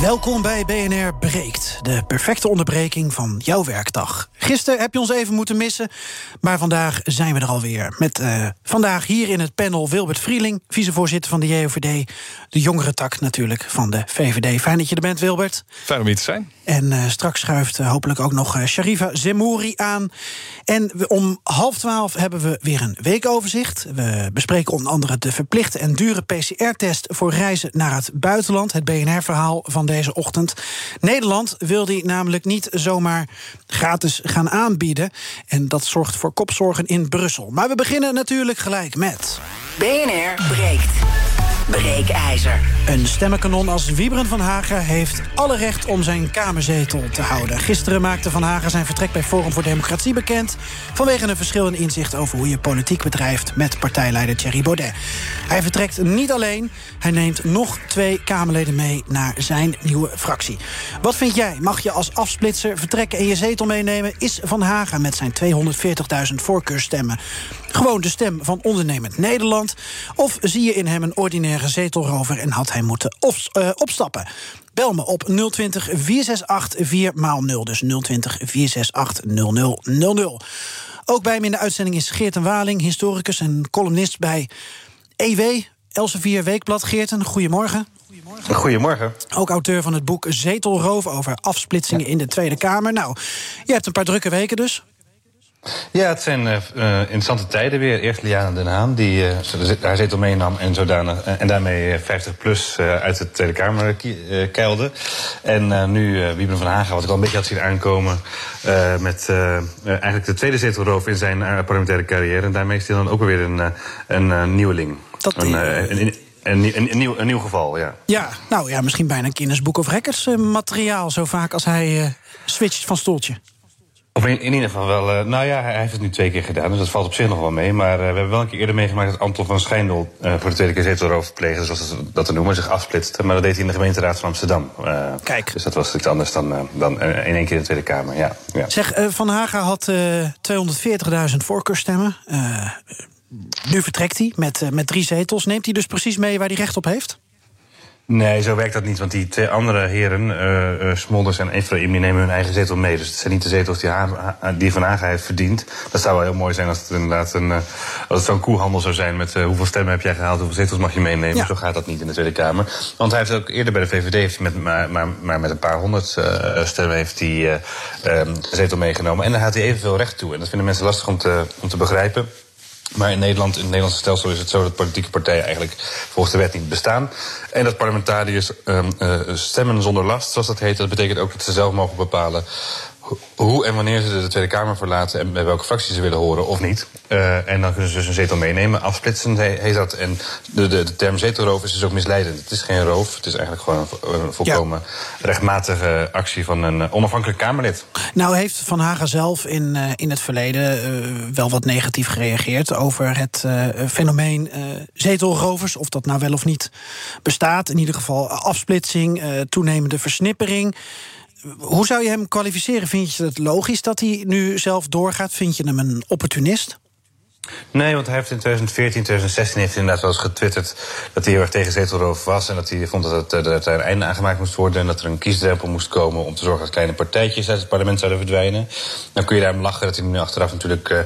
Welkom bij BNR Breekt, de perfecte onderbreking van jouw werkdag. Gisteren heb je ons even moeten missen, maar vandaag zijn we er alweer. Met uh, vandaag hier in het panel Wilbert Vrieling, vicevoorzitter van de JOVD. De jongere tak natuurlijk van de VVD. Fijn dat je er bent, Wilbert. Fijn om hier te zijn. En uh, straks schuift uh, hopelijk ook nog Sharifa Zemouri aan. En we, om half twaalf hebben we weer een weekoverzicht. We bespreken onder andere de verplichte en dure PCR-test... voor reizen naar het buitenland, het BNR-verhaal van deze ochtend. Nederland wil die namelijk niet zomaar gratis gaan aanbieden. En dat zorgt voor kopzorgen in Brussel. Maar we beginnen natuurlijk gelijk met... BNR breekt. Breekijzer. Een stemmenkanon als Wiebren van Hagen heeft alle recht om zijn kamerzetel te houden. Gisteren maakte Van Hagen zijn vertrek bij Forum voor Democratie bekend... vanwege een verschil in inzicht over hoe je politiek bedrijft... met partijleider Thierry Baudet. Hij vertrekt niet alleen, hij neemt nog twee Kamerleden mee... naar zijn nieuwe fractie. Wat vind jij? Mag je als afsplitser vertrekken en je zetel meenemen? Is Van Hagen met zijn 240.000 voorkeurstemmen... gewoon de stem van ondernemend Nederland? Of zie je in hem een ordinaire zetelrover... en had hij moeten op, uh, opstappen? Bel me op 020 468 4x0. Dus 020 468 0000. Ook bij me in de uitzending is Geert en Waling, historicus en columnist bij EW, Elsevier Weekblad. Geerten, goedemorgen. Goedemorgen. Goedemorgen. Ook auteur van het boek Zetelroof over afsplitsingen in de Tweede Kamer. Nou, je hebt een paar drukke weken dus. Ja, het zijn uh, interessante tijden weer. Eerst Liana Den Haan, die uh, haar zetel meenam en, zodanig, en daarmee 50 plus uit de Tweede Kamer keilde. En nu Wiebren van Haga, wat ik al een beetje had zien aankomen... met eigenlijk de tweede zetelroof in zijn parlementaire carrière. En daarmee is hij dan ook weer een, een nieuweling. Dat een, een, een, een, een, nieuw, een nieuw geval, ja. Ja, nou ja, misschien bijna een Guinness Book of Records materiaal... zo vaak als hij switcht van stoeltje. Of in, in, ieder geval wel, uh, nou ja, hij heeft het nu twee keer gedaan, dus dat valt op zich nog wel mee. Maar uh, we hebben wel een keer eerder meegemaakt dat Anton van Schijndel uh, voor de tweede keer zetelroof pleegde, zoals ze dat te noemen, zich afsplitste. Maar dat deed hij in de gemeenteraad van Amsterdam. Kijk. Dus dat was iets anders dan, dan in één keer in de Tweede Kamer, ja. ja. Zeg, Van Haga had 240.000 voorkeurstemmen. nu vertrekt hij met, met drie zetels. Neemt hij dus precies mee waar hij recht op heeft? Nee, zo werkt dat niet. Want die twee andere heren, uh, uh, Smolders en Efraim, die nemen hun eigen zetel mee. Dus het zijn niet de zetels die, ha die Van Haga heeft verdiend. Dat zou wel heel mooi zijn als het inderdaad een, uh, als het zo'n koehandel zou zijn met hoeveel stemmen heb jij gehaald, hoeveel zetels mag je meenemen. Ja. Zo gaat dat niet in de Tweede Kamer. Want hij heeft ook eerder bij de VVD heeft hij met, maar, maar, maar met een paar honderd stemmen heeft hij um, zetel meegenomen. En daar had hij evenveel recht toe. En dat vinden mensen lastig om te, om te begrijpen. Maar in Nederland, in het Nederlandse stelsel is het zo dat politieke partijen eigenlijk volgens de wet niet bestaan. En dat parlementariërs um, uh, stemmen zonder last, zoals dat heet. Dat betekent ook dat ze zelf mogen bepalen hoe en wanneer ze de Tweede Kamer verlaten en bij welke fractie ze willen horen of niet. Uh, en dan kunnen ze dus een zetel meenemen. Afsplitsen heet dat. En de, de, de term zetelroof is dus ook misleidend. Het is geen roof, het is eigenlijk gewoon een, volkomen ja. rechtmatige actie van een onafhankelijk Kamerlid. Nou heeft Van Haga zelf in, uh, in het verleden uh, wel wat negatief gereageerd over het fenomeen zetelrovers. Of dat nou wel of niet bestaat. In ieder geval afsplitsing, toenemende versnippering. Hoe zou je hem kwalificeren? Vind je het logisch dat hij nu zelf doorgaat? Vind je hem een opportunist? Nee, want hij heeft in 2014, 2016 heeft inderdaad wel eens getwitterd dat hij heel erg tegen zetelroof was. En dat hij vond dat, het, dat er een einde aangemaakt moest worden. En dat er een kiesdrempel moest komen om te zorgen dat kleine partijtjes uit het parlement zouden verdwijnen. Dan kun je daarom lachen dat hij nu achteraf natuurlijk uh,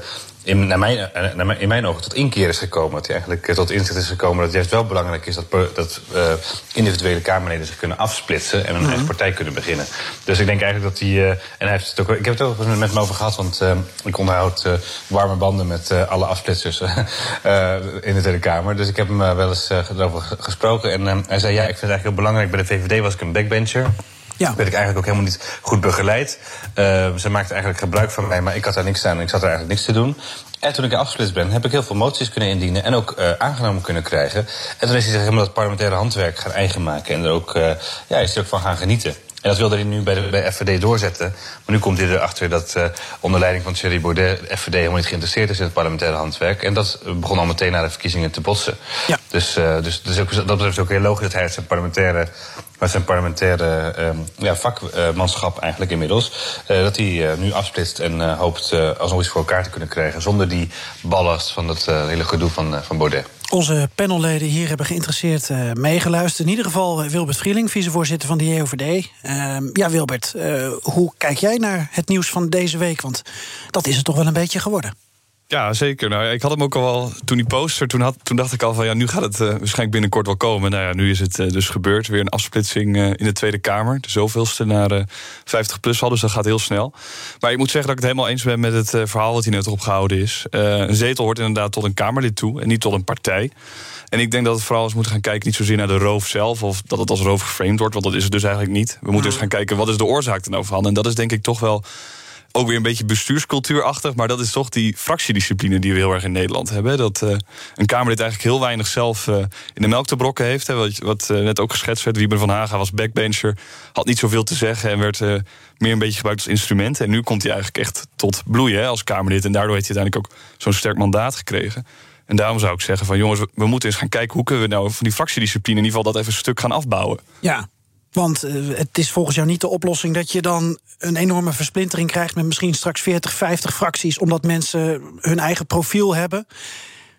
in, naar mijn, naar mijn, in mijn ogen tot inkeer is gekomen. Dat hij eigenlijk tot inzicht is gekomen dat het juist wel belangrijk is dat, dat uh, individuele Kamerleden zich kunnen afsplitsen en een mm eigen partij kunnen beginnen. Dus ik denk eigenlijk dat hij. Uh, en hij heeft het ook, ik heb het ook met hem over gehad, want uh, ik onderhoud warme banden met alle afsplitsers in de Tweede Kamer. Dus ik heb hem wel eens erover gesproken. En hij zei: Ja, ik vind het eigenlijk heel belangrijk. Bij de VVD was ik een backbencher. Ja. werd ik eigenlijk ook helemaal niet goed begeleid. Uh, ze maakte eigenlijk gebruik van mij, maar ik had daar niks aan en ik zat er eigenlijk niks te doen. En toen ik afgesplitst ben, heb ik heel veel moties kunnen indienen en ook uh, aangenomen kunnen krijgen. En toen is hij zich helemaal dat parlementaire handwerk gaan eigen maken. En er ook, uh, ja, is hij ook van gaan genieten. En dat wilde hij nu bij, de, bij FVD doorzetten. Maar nu komt hij erachter dat uh, onder leiding van Thierry Baudet... de FVD helemaal niet geïnteresseerd is in het parlementaire handwerk. En dat begon al meteen na de verkiezingen te botsen. Ja. Dus, uh, dus, dus ook, dat betreft ook heel logisch dat hij zijn parlementaire... met zijn parlementaire ja, vakmanschap eigenlijk inmiddels... dat hij nu afsplitst en hoopt alsnog iets voor elkaar te kunnen krijgen... zonder die ballast van het hele gedoe van, van Baudet. Onze panelleden hier hebben geïnteresseerd meegeluisterd. In ieder geval Wilbert Vrieling, vicevoorzitter van de JOVD. Ehm, ja, Wilbert, eh, hoe kijk jij naar het nieuws van deze week? Want dat is het toch wel een beetje geworden. Ja, zeker. Nou, ik had hem ook al wel toen die poster. Toen, had, toen dacht ik al van ja, nu gaat het uh, waarschijnlijk binnenkort wel komen. Nou ja, nu is het uh, dus gebeurd. Weer een afsplitsing uh, in de Tweede Kamer. De zoveelste naar 50 plus al, dus dat gaat heel snel. Maar ik moet zeggen dat ik het helemaal eens ben met het verhaal wat hier net opgehouden is. een zetel hoort inderdaad tot een Kamerlid toe en niet tot een partij. En ik denk dat het vooral eens moet gaan kijken, niet zozeer naar de roof zelf, of dat het als roof geframed wordt, want dat is het dus eigenlijk niet. We moeten dus gaan kijken wat is de oorzaak er nou van. En dat is denk ik toch wel ook weer een beetje bestuurscultuurachtig. Maar dat is toch die fractiediscipline die we heel erg in Nederland hebben. Dat uh, een Kamerlid eigenlijk heel weinig zelf uh, in de melk te brokken heeft. Hè, wat wat uh, net ook geschetst werd. Wieber van Haga was backbencher. Had niet zoveel te zeggen en werd meer een beetje gebruikt als instrument. En nu komt hij eigenlijk echt tot bloeien als Kamerlid. En daardoor heeft hij uiteindelijk ook zo'n sterk mandaat gekregen. En daarom zou ik zeggen van jongens, we moeten eens gaan kijken... hoe kunnen we nou van die fractiediscipline in ieder geval dat even een stuk gaan afbouwen. Ja, want uh, het is volgens jou niet de oplossing dat je dan een enorme versplintering krijgt met misschien straks 40, 50 fracties, omdat mensen hun eigen profiel hebben.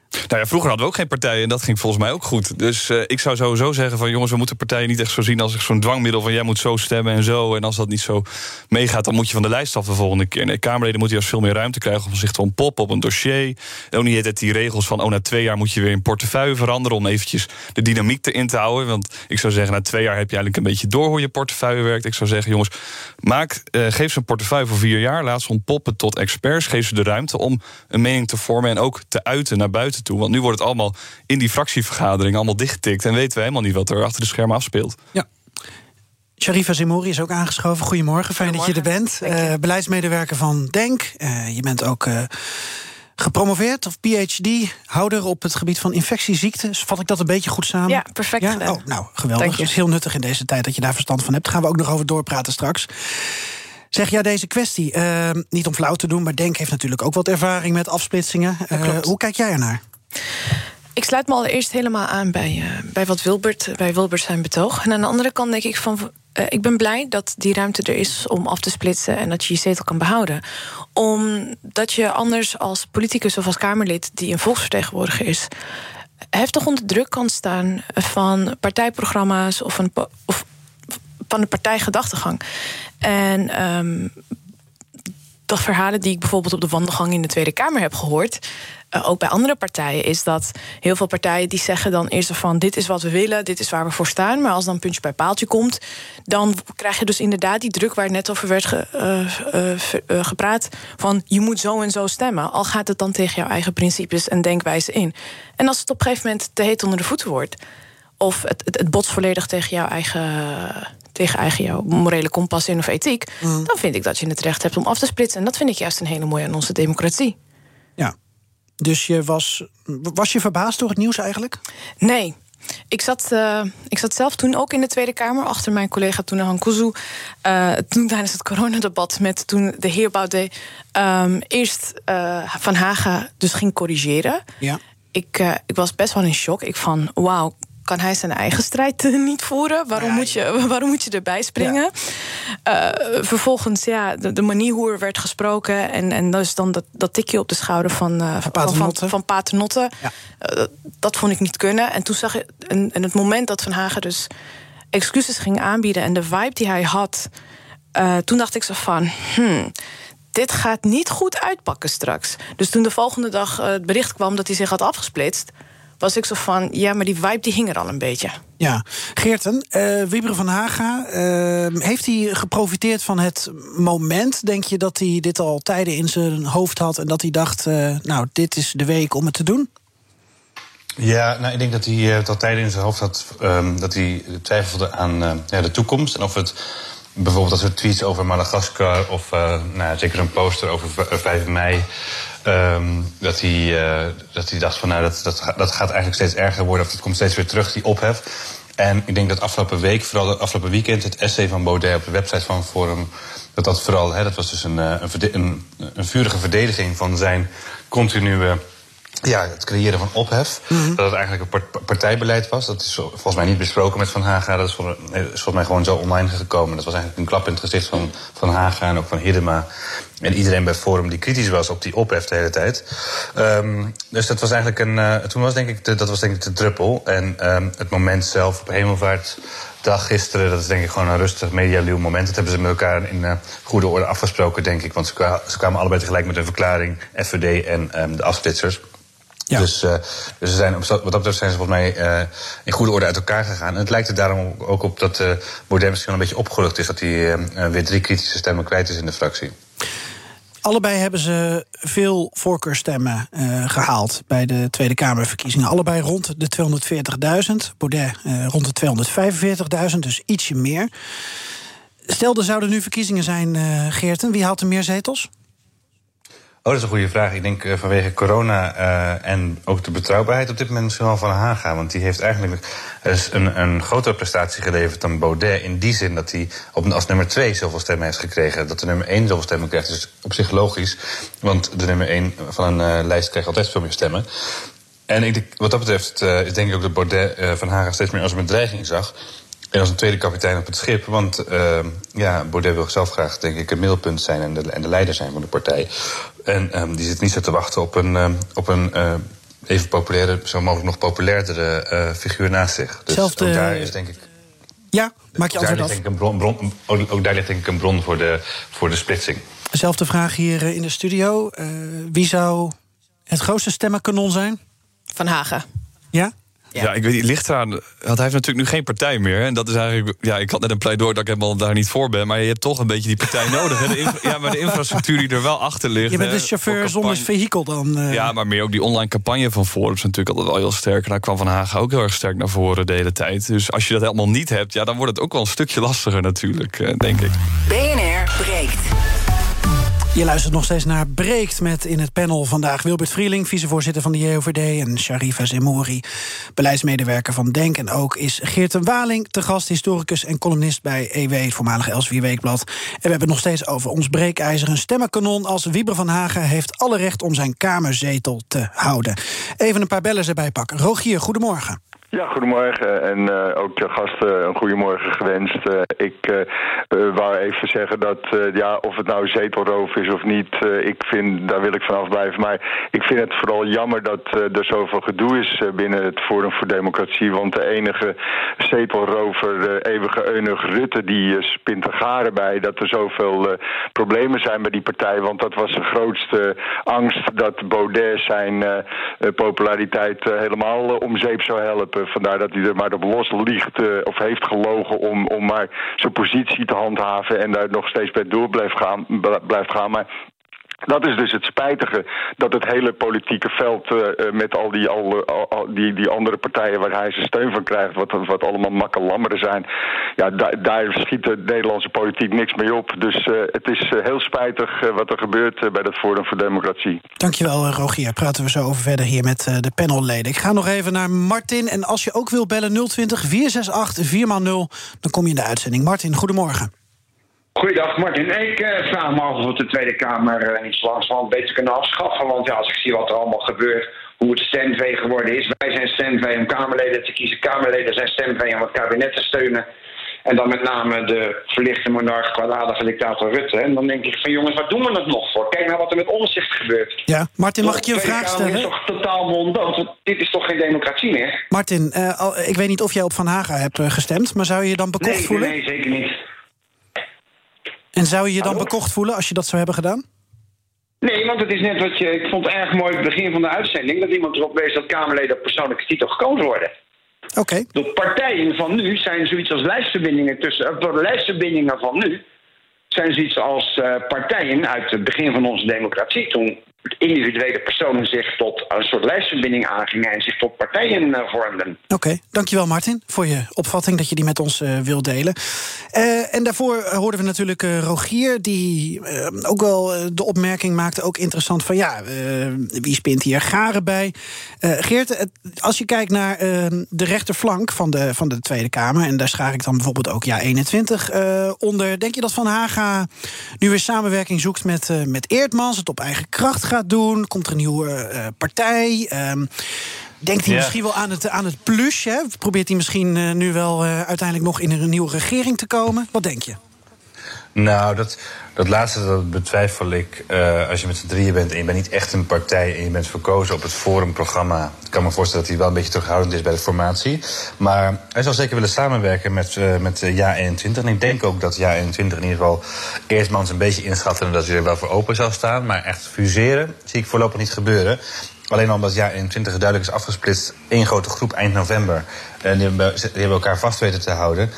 Nou ja, vroeger hadden we ook geen partijen en dat ging volgens mij ook goed. Dus uh, ik zou sowieso zeggen van jongens, we moeten partijen niet echt zo zien als zo'n dwangmiddel van jij moet zo stemmen en zo. En als dat niet zo meegaat, dan moet je van de lijst af de volgende keer. Nee, Kamerleden moeten juist veel meer ruimte krijgen om zich te ontpoppen op een dossier. En ook niet die regels van oh, na twee jaar moet je weer een portefeuille veranderen om eventjes de dynamiek erin te houden. Want ik zou zeggen, na twee jaar heb je eigenlijk een beetje door hoe je portefeuille werkt. Ik zou zeggen, jongens, maak, uh, geef ze een portefeuille voor vier jaar. Laat ze ontpoppen tot experts. Geef ze de ruimte om een mening te vormen en ook te uiten naar buiten toe. Want nu wordt het allemaal in die fractievergadering allemaal dichtgetikt. En weten we helemaal niet wat er achter de schermen afspeelt. Ja. Sharifa Zimouri is ook aangeschoven. Goedemorgen, fijn dat je er bent. Uh, beleidsmedewerker van DENK. Uh, je bent ook uh, gepromoveerd of PhD-houder op het gebied van infectieziekten. Vat ik dat een beetje goed samen? Ja, perfect ja? Oh, nou, geweldig. Het is heel nuttig in deze tijd dat je daar verstand van hebt. Daar gaan we ook nog over doorpraten straks. Zeg ja, deze kwestie, uh, niet om flauw te doen, maar Denk heeft natuurlijk ook wat ervaring met afsplitsingen. Uh, hoe kijk jij ernaar? Ik sluit me allereerst helemaal aan bij, uh, bij wat Wilbert, bij Wilbert zijn betoog. En aan de andere kant denk ik van. Uh, ik ben blij dat die ruimte er is om af te splitsen en dat je je zetel kan behouden. Omdat je anders als politicus of als Kamerlid die een volksvertegenwoordiger is, heftig onder druk kan staan van partijprogramma's of, een, of van de partijgedachtegang. En um, de verhalen die ik bijvoorbeeld op de wandelgang in de Tweede Kamer heb gehoord. Uh, ook bij andere partijen is dat heel veel partijen die zeggen dan eerst van dit is wat we willen, dit is waar we voor staan. Maar als dan puntje bij paaltje komt, dan krijg je dus inderdaad die druk waar net over werd ge, uh, uh, gepraat. Van je moet zo en zo stemmen. Al gaat het dan tegen jouw eigen principes en denkwijze in. En als het op een gegeven moment te heet onder de voeten wordt, of het, het, volledig tegen jouw eigen tegen eigen jouw morele kompas in of ethiek, mm. dan vind ik dat je het recht hebt om af te splitsen. En dat vind ik juist een hele mooie aan onze democratie. Ja. Dus je was, was je verbaasd door het nieuws eigenlijk? Nee. Ik zat, uh, ik zat zelf toen ook in de Tweede Kamer achter mijn collega Tuna Hankuzu. Uh, toen tijdens het coronadebat met toen de heer Baudet um, eerst uh, Van Haga dus ging corrigeren. Ja. Ik, ik was best wel in shock. Ik van, wauw, kan hij zijn eigen strijd niet voeren? Waarom, moet, je, waarom moet je erbij springen? Uh, vervolgens, ja, de, de, manier hoe er werd gesproken. En, en dus dan dat, dat tikje op de schouder van, uh, van Paternotte. Van, Paternotte. Ja. Uh, dat vond ik niet kunnen. En toen zag ik, en, en het moment dat Van Hagen dus excuses ging aanbieden en de vibe die hij had, toen dacht ik zo van. Hmm, dit gaat niet goed uitpakken straks. Dus toen de volgende dag het bericht kwam dat hij zich had afgesplitst was ik zo van, ja, maar die vibe die hing er al een beetje. Ja, Geerten, uh, Wieber van Haga, uh, heeft hij geprofiteerd van het moment? Denk je dat hij dit al tijden in zijn hoofd had en dat hij dacht, uh, nou, dit is de week om het te doen? Ja, nou, ik denk dat hij het al tijden in zijn hoofd had um, dat hij twijfelde aan ja, de toekomst en of het bijvoorbeeld als er tweets over Madagaskar of nou, zeker een poster over 5 mei. Um, dat, hij, uh, dat hij dacht van nou, dat, dat, dat gaat eigenlijk steeds erger worden. Of het komt steeds weer terug, die ophef. En ik denk dat afgelopen week, vooral afgelopen weekend, het essay van Baudet op de website van Forum, dat dat vooral, hè, dat was dus een, een, een, een vurige verdediging van zijn continue ja, het creëren van ophef. Mhm. Dat het eigenlijk een partijbeleid was. Dat is volgens mij niet besproken met Van Haga. Dat is volgens mij gewoon zo online gekomen. Dat was eigenlijk een klap in het gezicht van Van Haga en ook van Hiddema. En iedereen bij Forum die kritisch was op die ophef de hele tijd. Um, dus dat was eigenlijk een. Uh, toen was denk ik de, dat was denk ik de druppel. En um, het moment zelf op Hemelvaartdag gisteren, dat is denk ik gewoon een rustig medialuw moment. Dat hebben ze met elkaar in uh, goede orde afgesproken, denk ik. Want ze, kwamen, ze kwamen allebei tegelijk met een verklaring, FVD en um, de afsplitsers. Ja. Dus, uh, dus ze zijn, wat dat betreft zijn ze volgens mij uh, in goede orde uit elkaar gegaan. En het lijkt er daarom ook op dat uh, Baudet misschien een beetje opgelucht is... dat hij weer drie kritische stemmen kwijt is in de fractie. Allebei hebben ze veel voorkeurstemmen uh, gehaald bij de Tweede Kamerverkiezingen. Allebei rond de 240.000. Baudet uh, rond de 245.000, dus ietsje meer. Stel, er zouden nu verkiezingen zijn, uh, Geerten. Wie haalt er meer zetels? Oh, dat is een goede vraag. Ik denk uh, vanwege corona uh, en ook de betrouwbaarheid op dit moment misschien wel van Haga. Want die heeft eigenlijk een, een grotere prestatie geleverd dan Baudet. In die zin dat hij op, als nummer twee zoveel stemmen heeft gekregen. Dat de nummer één zoveel stemmen krijgt. Dus op zich logisch. Want de nummer één van een uh, lijst krijgt altijd veel meer stemmen. En ik wat dat betreft is denk ik ook dat Baudet van Haga steeds meer als een bedreiging zag. En als een tweede kapitein op het schip. Want uh, ja, Baudet wil zelf graag, denk ik, een middelpunt zijn en de, en de leider zijn van de partij. En um, die zit niet zo te wachten op een, um, op een uh, even populaire, zo mogelijk nog populairdere uh, figuur naast zich. Dus Zelfde... ook daar is denk ik. Ja, maak je antwoord af. Denk ik een bron, bron, ook daar ligt denk ik een bron voor de, voor de splitsing. Dezelfde vraag hier in de studio. Uh, wie zou het grootste stemmenkanon zijn? Van Hagen. Ja? Ja. ik weet niet, ligt eraan. Want hij heeft natuurlijk nu geen partij meer. En dat is eigenlijk. Ja, ik had net een pleidooi dat ik helemaal daar niet voor ben. Maar je hebt toch een beetje die partij nodig. Hè? De ja, maar de infrastructuur die er wel achter ligt. Je bent de chauffeur zonder vehikel dan. Uh... Ja, maar meer ook die online campagne van Forum is natuurlijk altijd wel heel sterk. En daar kwam Van Hagen ook heel erg sterk naar voren de hele tijd. Dus als je dat helemaal niet hebt, ja, dan wordt het ook wel een stukje lastiger natuurlijk, eh, denk ik. BNR breekt. Je luistert nog steeds naar Breekt met in het panel vandaag Wilbert Vrieling, vicevoorzitter van de JOVD, en Sharifa Zemouri, beleidsmedewerker van Denk. En ook is Geert Waling te gast, historicus en columnist bij EW, het voormalige Elsevier Weekblad. En we hebben het nog steeds over ons breekijzer, een stemmenkanon als Wieber van Hagen heeft alle recht om zijn kamerzetel te houden. Even een paar bellen erbij pakken. Rogier, goedemorgen. Ja, goedemorgen. En uh, ook de gasten een goedemorgen gewenst. Uh, ik uh, wou even zeggen dat, ja, of het nou zetelroof is of niet, ik vind, daar wil ik vanaf blijven. Maar ik vind het vooral jammer dat er zoveel gedoe is binnen het Forum voor Democratie. Want de enige zetelrover, eeuwige Eunig Rutte, die spint er garen bij dat er zoveel problemen zijn bij die partij. Want dat was de grootste angst dat Baudet zijn populariteit helemaal om zeep zou helpen. Eh, vandaar dat hij er maar op los liegt uh, of heeft gelogen om, om maar zijn positie te handhaven en daar nog steeds bij door blijft gaan. Blijft gaan. Maar dat is dus het spijtige dat het hele politieke veld uh, met al, die, al, die, die andere partijen waar hij zijn steun van krijgt, wat, wat allemaal makkelammeren zijn, ja, daar, schiet de Nederlandse politiek niks mee op. Dus uh, het is heel spijtig wat er gebeurt bij dat Forum voor Democratie. Dankjewel, Rogier. Praten we zo over verder hier met de panelleden. Ik ga nog even naar Martin. En als je ook wil bellen 020 468 4x0, dan kom je in de uitzending. Martin, goedemorgen. Goeiedag Martin. Ik uh, vraag me af of de Tweede Kamer niet zo langzamerhand beter kunnen afschaffen. Want ja, als ik zie wat er allemaal gebeurt, hoe het stemvee geworden is. Wij zijn stemvee om Kamerleden te kiezen. Kamerleden zijn stemvee om het kabinet te steunen. En dan met name de verlichte monarch, kwaadaardige dictator Rutte. En dan denk ik van jongens, waar doen we het nog voor? Kijk nou wat er met omzicht gebeurt. Ja, Martin, mag ik je een vraag stellen? Dit is toch totaal monddood? Dit is toch geen democratie meer? Martin, uh, ik weet niet of jij op Van Haga hebt gestemd, maar zou je je dan bekocht nee, voelen? Nee, zeker niet. En zou je je dan bekocht voelen als je dat zou hebben gedaan? Nee, want het is net wat je. Ik vond het erg mooi het begin van de uitzending dat iemand erop wees dat Kamerleden op persoonlijke titel gekozen worden. Oké. De partijen van nu zijn zoiets als lijstverbindingen tussen. De lijstverbindingen van nu zijn zoiets als uh, partijen uit het begin van onze democratie. Toen individuele personen zich tot een soort lijstverbinding aangingen en zich tot partijen uh, vormden. Oké, dankjewel Martin voor je opvatting dat je die met ons uh, wil delen. Uh, en daarvoor hoorden we natuurlijk Rogier, die ook wel de opmerking maakte, ook interessant van ja, wie spint hier garen bij? Geert, als je kijkt naar de rechterflank van de, van de Tweede Kamer, en daar schaar ik dan bijvoorbeeld ook ja 21 onder, denk je dat Van Haga nu weer samenwerking zoekt met, met Eerdmans, het op eigen kracht gaat doen? Komt er een nieuwe uh, partij? Um, denkt hij misschien wel aan het, aan het plus? Hè? Probeert hij misschien uh, nu wel uh, uiteindelijk nog in een nieuwe regering te komen? Wat denk je? Nou, dat, dat laatste dat betwijfel ik. Uh, als je met z'n drieën bent en je bent niet echt een partij en je bent verkozen op het forumprogramma. Ik kan me voorstellen dat hij wel een beetje terughoudend is bij de formatie. Maar hij zal zeker willen samenwerken met, uh, met uh, Ja21. En ik denk ook dat Ja21 in ieder geval eerstmans een beetje inschatten dat hij er wel voor open zou staan. Maar echt fuseren zie ik voorlopig niet gebeuren. Alleen omdat Ja21 duidelijk is afgesplitst. één grote groep eind november. En die hebben elkaar vast weten te houden.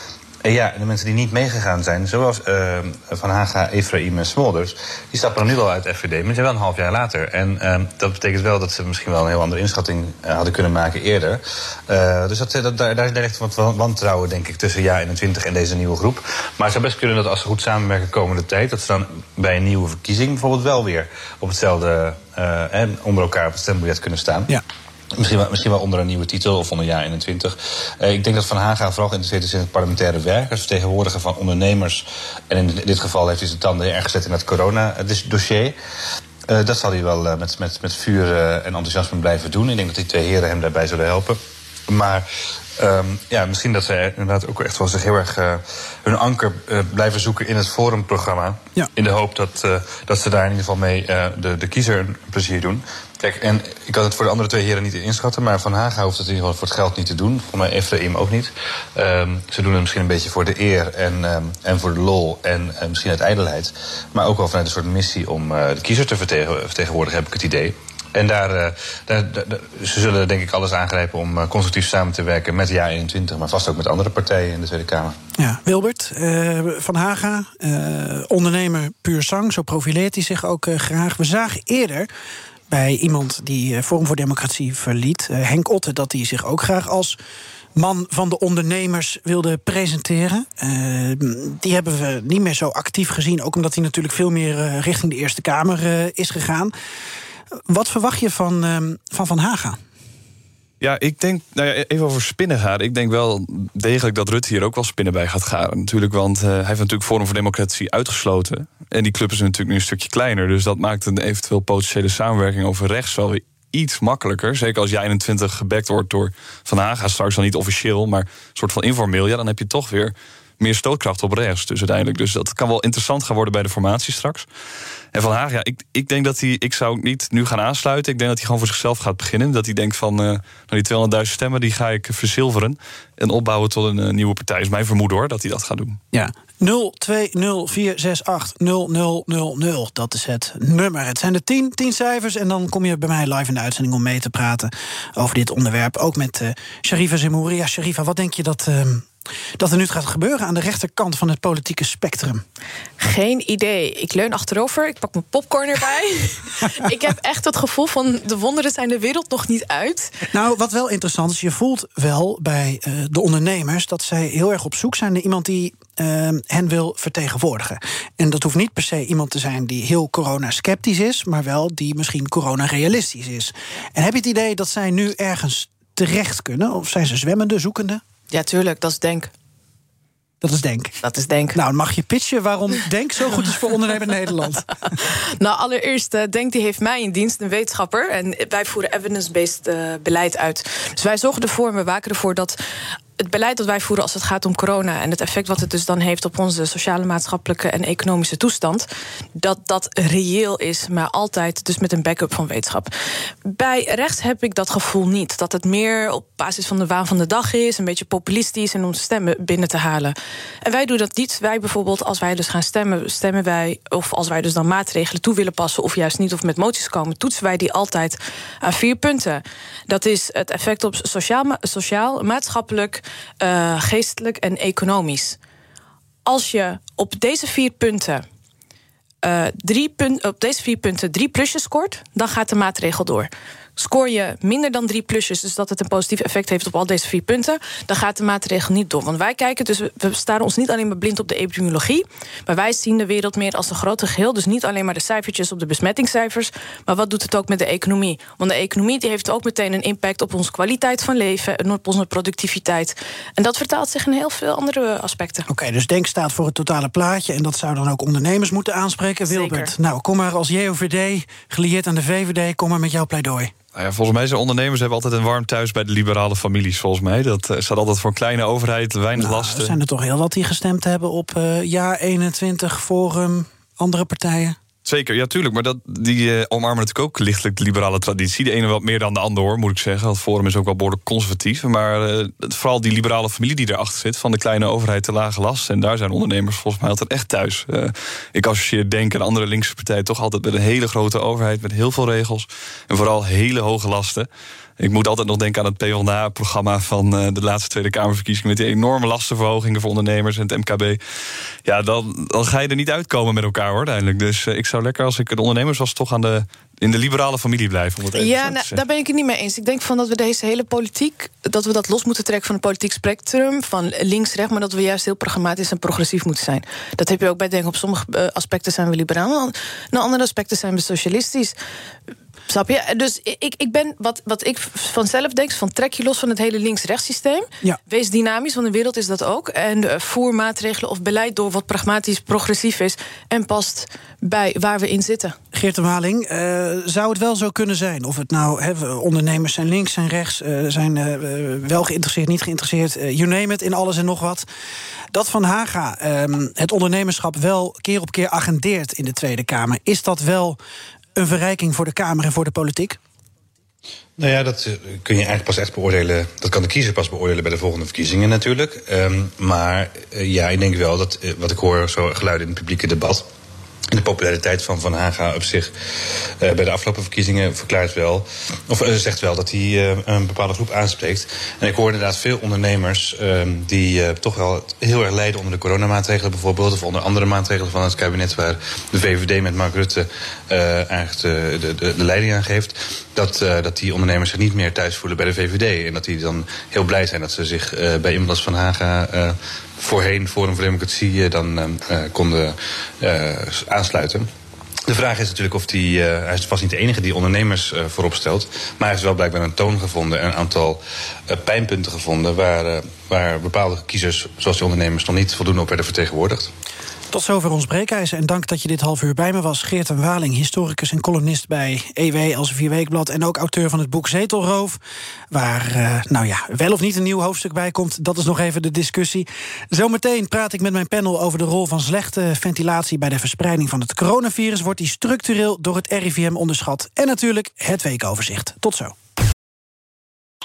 En ja, de mensen die niet meegegaan zijn, zoals uh, Van Haga, Efraïm en Smolders, die stappen nu wel uit FVD, maar die zijn wel een half jaar later. En uh, dat betekent wel dat ze misschien wel een heel andere inschatting uh, hadden kunnen maken eerder. Uh, dus dat, daar, daar is echt wat wantrouwen, denk ik, tussen Ja 21 en deze nieuwe groep. Maar het zou best kunnen dat als ze goed samenwerken komende tijd, dat ze dan bij een nieuwe verkiezing bijvoorbeeld wel weer op hetzelfde, en onder elkaar op het stembiljet kunnen staan. Ja. Misschien wel, misschien wel onder een nieuwe titel of onder jaar 21. Uh, ik denk dat Van Haga vooral geïnteresseerd is in het parlementaire werk. Als vertegenwoordiger van ondernemers. En in dit geval heeft hij zijn tanden erg gezet in het corona-dossier. Uh, dat zal hij wel uh, met, met, met vuur en enthousiasme blijven doen. Ik denk dat die twee heren hem daarbij zullen helpen. Maar um, ja, misschien dat ze inderdaad ook echt wel zich heel erg hun anker blijven zoeken in het forumprogramma. Ja. In de hoop dat, dat ze daar in ieder geval mee de, de kiezer een plezier doen. Kijk, en ik kan het voor de andere twee heren niet inschatten, maar Van Haga hoeft het in ieder geval voor het geld niet te doen. Voor mij Efraim ook niet. Um, ze doen het misschien een beetje voor de eer en, um, en voor de lol en misschien uit ijdelheid. Maar ook wel vanuit een soort missie om de kiezer te vertegenwoordigen, heb ik het idee. En daar, uh, daar, daar, ze zullen denk ik alles aangrijpen om constructief samen te werken met de JA21, maar vast ook met andere partijen in de Tweede Kamer. Ja, Wilbert van Haga, ondernemer puur zang, zo profileert hij zich ook graag. We zagen eerder bij iemand die Forum voor Democratie verliet, Henk Otte, dat hij zich ook graag als man van de ondernemers wilde presenteren. Uh, die hebben we niet meer zo actief gezien. Ook omdat hij natuurlijk veel meer richting de Eerste Kamer is gegaan. Wat verwacht je van Van, van Haga? Ja, ik denk, nou ja, even over spinnen gaan. Ik denk wel degelijk dat Rutte hier ook wel spinnen bij gaat gaan. Natuurlijk, want uh, hij heeft natuurlijk Forum voor Democratie uitgesloten. En die club is natuurlijk nu een stukje kleiner. Dus dat maakt een eventueel potentiële samenwerking over rechts wel weer iets makkelijker. Zeker als jij 21 gebackt wordt door Van Haga, straks dan niet officieel, maar een soort van informeel. Ja, dan heb je toch weer meer stootkracht op rechts. Dus uiteindelijk. Dus dat kan wel interessant gaan worden bij de formatie straks. En Van Haag, ja, ik, ik denk dat hij, ik zou niet nu gaan aansluiten. Ik denk dat hij gewoon voor zichzelf gaat beginnen. Dat hij denkt van, uh, nou die 200.000 stemmen, die ga ik verzilveren. En opbouwen tot een uh, nieuwe partij. Is mijn vermoeden hoor, dat hij dat gaat doen. Ja, 0204680000. Dat is het nummer. Het zijn de 10, 10 cijfers. En dan kom je bij mij live in de uitzending om mee te praten over dit onderwerp. Ook met uh, Sharifa Zemouri. Ja, Sharifa, wat denk je dat uh, dat er nu gaat gebeuren aan de rechterkant van het politieke spectrum? Geen idee. Ik leun achterover, ik pak mijn popcorn erbij. ik heb echt het gevoel van de wonderen zijn de wereld nog niet uit. Nou, wat wel interessant is, je voelt wel bij uh, de ondernemers dat zij heel erg op zoek zijn naar iemand die uh, hen wil vertegenwoordigen. En dat hoeft niet per se iemand te zijn die heel corona-sceptisch is, maar wel die misschien corona-realistisch is. En heb je het idee dat zij nu ergens terecht kunnen? Of zijn ze zwemmende, zoekende? Ja, tuurlijk, dat is Denk. Dat is Denk. Dat is Denk. Nou, mag je pitchen waarom Denk zo goed is voor ondernemen in Nederland? nou, allereerst, uh, Denk die heeft mij in dienst, een wetenschapper. En wij voeren evidence-based uh, beleid uit. Dus wij zorgen ervoor, we waken ervoor dat het beleid dat wij voeren als het gaat om corona en het effect wat het dus dan heeft op onze sociale, maatschappelijke en economische toestand, dat dat reëel is, maar altijd dus met een backup van wetenschap. Bij rechts heb ik dat gevoel niet. Dat het meer op basis van de waan van de dag is, een beetje populistisch en om stemmen binnen te halen. En wij doen dat niet. Wij bijvoorbeeld, als wij dus gaan stemmen, stemmen wij, of als wij dus dan maatregelen toe willen passen, of juist niet, of met moties komen, toetsen wij die altijd aan vier punten. Dat is het effect op sociaal, sociaal maatschappelijk, uh, geestelijk en economisch. Als je op deze vier punten uh, drie punt, op deze vier punten drie plusjes scoort, dan gaat de maatregel door. Scoor je minder dan drie plusjes, dus dat het een positief effect heeft op al deze vier punten, dan gaat de maatregel niet door. Want wij kijken, dus we staan ons niet alleen maar blind op de epidemiologie, maar wij zien de wereld meer als een grote geheel. Dus niet alleen maar de cijfertjes op de besmettingscijfers, maar wat doet het ook met de economie? Want de economie die heeft ook meteen een impact op onze kwaliteit van leven en op onze productiviteit. En dat vertaalt zich in heel veel andere aspecten. Oké, dus Denk staat voor het totale plaatje en dat zou dan ook ondernemers moeten aanspreken. Wilbert, nou kom maar als JOVD, gelieerd aan de VVD, kom maar met jouw pleidooi. Nou ja, volgens mij zijn ondernemers hebben altijd een warm thuis bij de liberale families. Volgens mij. Dat uh, staat altijd voor een kleine overheid, weinig nou, lasten. Er zijn er toch heel wat die gestemd hebben op uh, jaar 21 Forum, andere partijen. Zeker, ja, tuurlijk. Maar dat, die uh, omarmen natuurlijk ook lichtelijk de liberale traditie. De ene wat meer dan de ander, hoor, moet ik zeggen. Het Forum is ook wel behoorlijk conservatief. Maar uh, vooral die liberale familie die erachter zit... van de kleine overheid te lage last. En daar zijn ondernemers volgens mij altijd echt thuis. Uh, ik associeer Denk en andere linkse partijen... toch altijd met een hele grote overheid... met heel veel regels en vooral hele hoge lasten. Ik moet altijd nog denken aan het PvdA-programma van de laatste Tweede Kamerverkiezingen... met die enorme lastenverhogingen voor ondernemers en het MKB. Ja, dan, dan ga je er niet uitkomen met elkaar, hoor, uiteindelijk. Dus ik zou lekker, als ik een ondernemers was, toch aan de, in de liberale familie blijven. Om het ja, nou, daar ben ik het niet mee eens. Ik denk van dat we deze hele politiek... dat we dat los moeten trekken van het politiek spectrum... van links-rechts, maar dat we juist heel pragmatisch en progressief moeten zijn. Dat heb je ook bij denk Op sommige uh, aspecten zijn we liberaal... en andere aspecten zijn we socialistisch. Snap je? Dus ik, ik ben, wat, wat ik vanzelf denk, van trek je los van het hele links-rechts systeem. Ja. Wees dynamisch, want de wereld is dat ook. En voer maatregelen of beleid door wat pragmatisch progressief is. En past bij waar we in zitten. Geert de Waling, uh, zou het wel zo kunnen zijn? Of het nou, he, ondernemers zijn links, zijn rechts, uh, zijn wel geïnteresseerd, niet geïnteresseerd. you name it, in alles en nog wat. Dat Van Haga ehm, het ondernemerschap wel keer op keer agendeert in de Tweede Kamer. Is dat wel een verrijking voor de Kamer en voor de politiek? Nou ja, dat kun je eigenlijk pas echt beoordelen. Dat kan de kiezer pas beoordelen bij de volgende verkiezingen natuurlijk. Um, maar uh, ja, ik denk wel dat uh, wat ik hoor, zo geluiden in het publieke debat de populariteit van Van Haga op zich uh, bij de afgelopen verkiezingen verklaart wel, of uh, zegt wel dat hij uh, een bepaalde groep aanspreekt. En ik hoor inderdaad veel ondernemers die toch wel heel erg lijden onder de coronamaatregelen bijvoorbeeld, of onder andere maatregelen van het kabinet waar de VVD met Mark Rutte eigenlijk de, de, de, leiding aan geeft, dat, dat die ondernemers zich niet meer thuis voelen bij de VVD. En dat die dan heel blij zijn dat ze zich bij iemand Van Haga voorheen Forum voor Democratie dan uh, konden uh, aansluiten. De vraag is natuurlijk of die, hij is vast niet de enige die ondernemers voorop stelt. Maar hij heeft wel blijkbaar een toon gevonden en een aantal pijnpunten gevonden waar, waar bepaalde kiezers, zoals die ondernemers, nog niet voldoende op werden vertegenwoordigd. Tot zover ons breekijzer en dank dat je dit half uur bij me was. Geert en Waling, historicus en columnist bij EW als Vierweekblad... en ook auteur van het boek Zetelroof... waar, uh, nou ja, wel of niet een nieuw hoofdstuk bij komt... dat is nog even de discussie. Zometeen praat ik met mijn panel over de rol van slechte ventilatie... bij de verspreiding van het coronavirus. Wordt die structureel door het RIVM onderschat? En natuurlijk het weekoverzicht. Tot zo.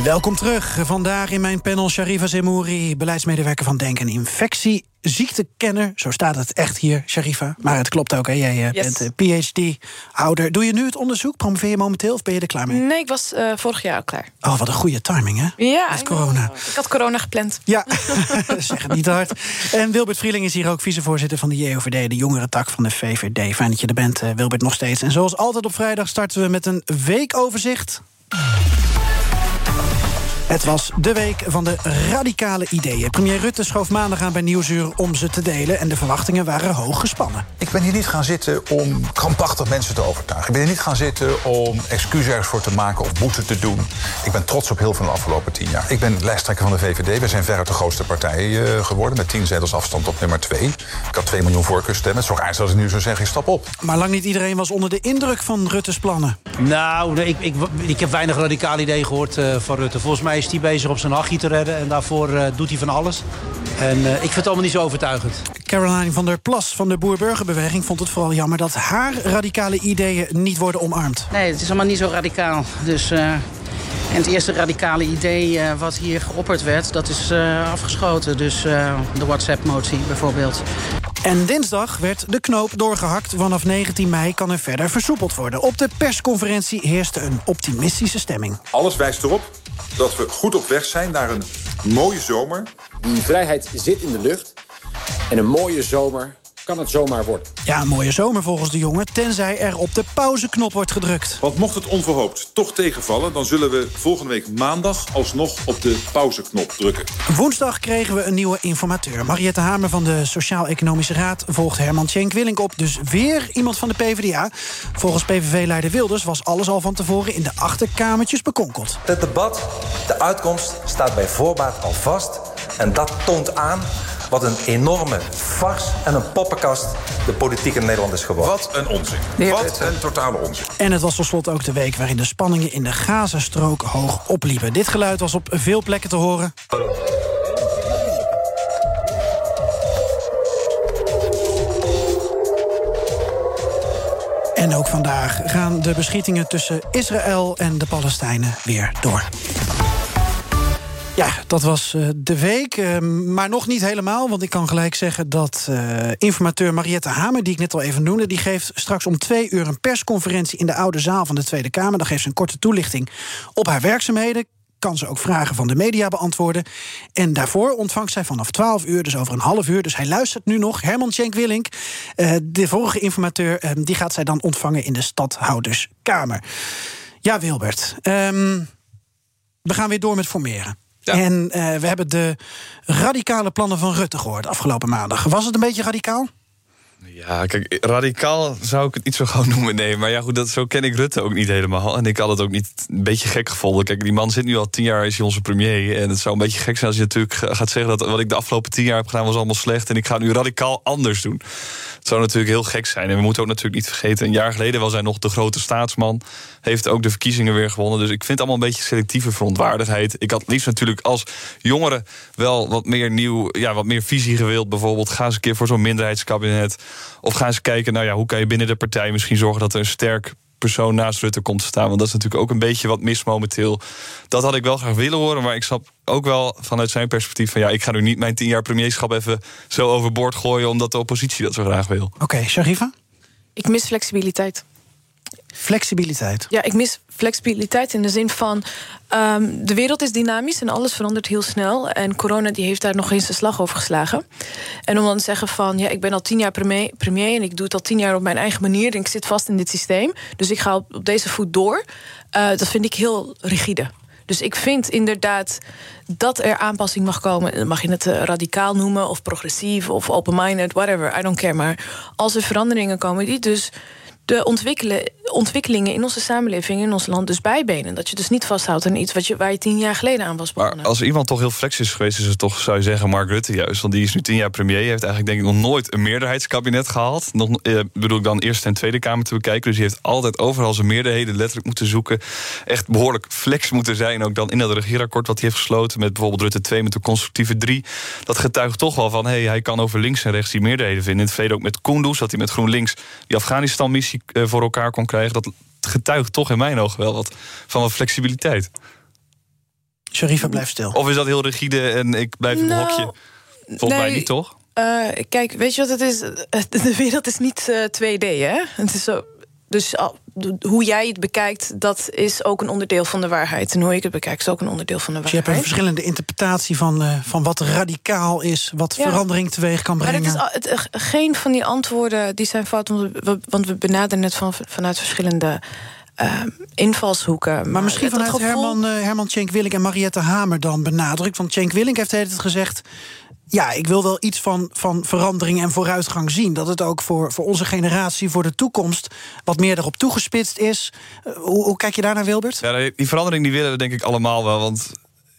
Welkom terug. Vandaag in mijn panel Sharifa Zemouri, beleidsmedewerker van Denk en Infectie. Ziektekenner, zo staat het echt hier, Sharifa. Maar het klopt ook, hè? jij uh, yes. bent uh, PhD-houder. Doe je nu het onderzoek? Promoveer je momenteel of ben je er klaar mee? Nee, ik was uh, vorig jaar al klaar. Oh, wat een goede timing, hè? Ja. Met corona. Ik had corona gepland. Ja, zeg het niet hard. En Wilbert Vrieling is hier ook vicevoorzitter van de JOVD... de jongere tak van de VVD. Fijn dat je er bent, Wilbert, nog steeds. En zoals altijd op vrijdag starten we met een weekoverzicht... Het was de week van de radicale ideeën. Premier Rutte schoof maandag aan bij Nieuwsuur om ze te delen... en de verwachtingen waren hoog gespannen. Ik ben hier niet gaan zitten om krampachtig mensen te overtuigen. Ik ben hier niet gaan zitten om excuses voor te maken of boete te doen. Ik ben trots op heel veel de afgelopen tien jaar. Ik ben lijsttrekker van de VVD. We zijn veruit de grootste partij uh, geworden... met tien zetels afstand op nummer twee. Ik had 2 miljoen voorkeurstemmen. Het is toch eigenlijk als ik nu zou zeggen, stap op. Maar lang niet iedereen was onder de indruk van Rutte's plannen. Nou, ik, ik, ik heb weinig radicale ideeën gehoord uh, van Rutte. Volgens mij is hij bezig op zijn hachje te redden. En daarvoor uh, doet hij van alles. En uh, ik vind het allemaal niet zo overtuigend. Caroline van der Plas van de Boer-Burgerbeweging vond het vooral jammer dat haar radicale ideeën niet worden omarmd. Nee, het is allemaal niet zo radicaal. Dus, uh, en het eerste radicale idee uh, wat hier geopperd werd, dat is uh, afgeschoten. Dus de WhatsApp-motie bijvoorbeeld. En dinsdag werd de knoop doorgehakt. Vanaf 19 mei kan er verder versoepeld worden. Op de persconferentie heerste een optimistische stemming. Alles wijst erop dat we goed op weg zijn naar een mooie zomer. Die vrijheid zit in de lucht. En een mooie zomer kan het zomaar worden. Ja, een mooie zomer volgens de jongen, tenzij er op de pauzeknop wordt gedrukt. Want mocht het onverhoopt toch tegenvallen... dan zullen we volgende week maandag alsnog op de pauzeknop drukken. Woensdag kregen we een nieuwe informateur. Mariette Hamer van de Sociaal-Economische Raad volgt Herman Tjenk Willink op. Dus weer iemand van de PvdA. Volgens PVV-leider Wilders was alles al van tevoren... in de achterkamertjes bekonkeld. Het debat, de uitkomst, staat bij voorbaat al vast... en dat toont aan wat een enorme fars en een poppenkast de politiek in Nederland is geworden. Wat een onzin. Wat een totale onzin. En het was tot slot ook de week waarin de spanningen in de Gazastrook hoog opliepen. Dit geluid was op veel plekken te horen. En ook vandaag gaan de beschietingen tussen Israël en de Palestijnen weer door. Ja, dat was uh, de week. Uh, maar nog niet helemaal, want ik kan gelijk zeggen dat uh, informateur Mariette Hamer, die ik net al even noemde, die geeft straks om twee uur een persconferentie in de oude zaal van de Tweede Kamer. Dan geeft ze een korte toelichting op haar werkzaamheden. Kan ze ook vragen van de media beantwoorden. En daarvoor ontvangt zij vanaf 12 uur, dus over een half uur. Dus hij luistert nu nog. Herman Tjenk Willink, de vorige informateur, die gaat zij dan ontvangen in de Stadhouderskamer. Ja, Wilbert. Um, we gaan weer door met formeren. Ja. En uh, we hebben de radicale plannen van Rutte gehoord afgelopen maandag. Was het een beetje radicaal? Ja, kijk, radicaal zou ik het niet zo gauw noemen, nee. Maar ja, goed, dat, zo ken ik Rutte ook niet helemaal. En ik had het ook niet een beetje gek gevonden. Kijk, die man zit nu al tien jaar, is hij onze premier. En het zou een beetje gek zijn als je natuurlijk gaat zeggen... dat wat ik de afgelopen tien jaar heb gedaan was allemaal slecht... en ik ga nu radicaal anders doen. Het zou natuurlijk heel gek zijn. En we moeten ook natuurlijk niet vergeten... een jaar geleden was hij nog de grote staatsman. Heeft ook de verkiezingen weer gewonnen. Dus ik vind het allemaal een beetje selectieve verontwaardigheid. Ik had liefst natuurlijk als jongere wel wat meer nieuw... ja, wat meer visie gewild. Bijvoorbeeld, ga eens een keer voor zo'n minderheidskabinet... Of gaan ze kijken, nou ja, hoe kan je binnen de partij misschien zorgen dat er een sterk persoon naast Rutte komt te staan. Want dat is natuurlijk ook een beetje wat mis momenteel. Dat had ik wel graag willen horen, maar ik snap ook wel vanuit zijn perspectief van ja, ik ga nu niet mijn tien jaar premierschap even zo overboord gooien omdat de oppositie dat zo graag wil. Oké, okay, Sharifa? Ik mis flexibiliteit. Flexibiliteit? Ja, ik mis flexibiliteit in de zin van... Um, de wereld is dynamisch en alles verandert heel snel. En corona die heeft daar nog eens de slag over geslagen. En om dan te zeggen van... ja, ik ben al tien jaar premier, premier en ik doe het al tien jaar op mijn eigen manier... en ik zit vast in dit systeem, dus ik ga op, deze voet door... Uh, dat vind ik heel rigide. Dus ik vind inderdaad dat er aanpassing mag komen. Mag je het uh, radicaal noemen, of progressief, of open-minded, whatever, I don't care. Maar als er veranderingen komen die dus de ontwikkelingen in onze samenleving, in ons land, dus bijbenen. Dat je dus niet vasthoudt aan iets wat je, waar je tien jaar geleden aan was begonnen. Maar als iemand toch heel flex is geweest, is het toch, zou je zeggen, Mark Rutte juist. Want die is nu tien jaar premier. heeft eigenlijk denk ik nog nooit een meerderheidskabinet gehad. Nog, eh, bedoel ik dan Eerste en Tweede Kamer te bekijken. Dus hij heeft altijd overal zijn meerderheden letterlijk moeten zoeken. Echt behoorlijk flex moeten zijn. Ook dan in dat regeerakkoord wat hij heeft gesloten met bijvoorbeeld Rutte 2 met de constructieve 3. Dat getuigt toch wel van, hey, hij kan over links en rechts die meerderheden vinden. In het verleden ook met Kunduz, dat hij met GroenLinks die Afghanistan-missie eh, voor elkaar kon krijgen. Dat getuigt toch in mijn ogen wel wat van wat flexibiliteit. Sharifa blijft stil. Of is dat heel rigide en ik blijf in nou, hokje? Volgens mij niet, toch? Uh, kijk, weet je wat het is? De wereld is niet uh, 2D, hè? Het is zo. Dus hoe jij het bekijkt, dat is ook een onderdeel van de waarheid. En hoe ik het bekijk, is ook een onderdeel van de waarheid. Dus je hebt een verschillende interpretatie van, uh, van wat radicaal is, wat ja. verandering teweeg kan brengen. Maar het is, het, geen van die antwoorden die zijn fout, want we, want we benaderen het van, vanuit verschillende. Uh, invalshoeken. Maar, maar misschien vanuit gevoel... Herman, uh, Herman Tjenk Willink en Mariette Hamer dan benadrukt. Want Tjenk Willink heeft het gezegd ja, ik wil wel iets van, van verandering en vooruitgang zien. Dat het ook voor, voor onze generatie, voor de toekomst, wat meer erop toegespitst is. Uh, hoe, hoe, kijk je daar naar, Wilbert? Ja, die verandering die willen we denk ik allemaal wel. Want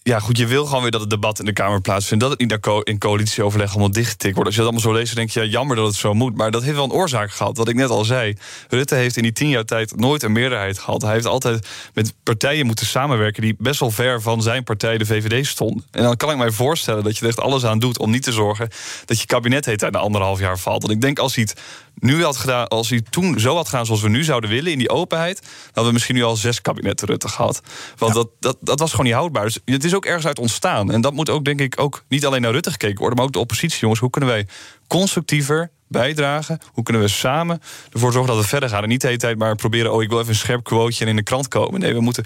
ja, goed, je wil gewoon weer dat het debat in de Kamer plaatsvindt. Dat het niet in coalitieoverleg allemaal dichtgetikt wordt. Als je dat allemaal zo leest, dan denk je, ja, jammer dat het zo moet. Maar dat heeft wel een oorzaak gehad. Wat ik net al zei. Rutte heeft in die tien jaar tijd nooit een meerderheid gehad. Hij heeft altijd met partijen moeten samenwerken die best wel ver van zijn partij, de VVD, stonden. En dan kan ik mij voorstellen dat je er echt alles aan doet om niet te zorgen dat je kabinet heet na anderhalf jaar valt. Want ik denk als hij het nu had gedaan, als hij toen zo had gedaan zoals we nu zouden willen, in die openheid, dan hadden we misschien nu al zes kabinetten Rutte gehad. Want dat, dat, dat was gewoon niet houdbaar. Dus het is ook ergens uit ontstaan. En dat moet ook, denk ik, ook niet alleen naar Rutte gekeken worden, maar ook de oppositie, jongens. Hoe kunnen wij constructiever bijdragen? Hoe kunnen we samen ervoor zorgen dat we verder gaan? En niet de hele tijd maar proberen, oh, ik wil even een scherp quoteje en in de krant komen. Nee, we moeten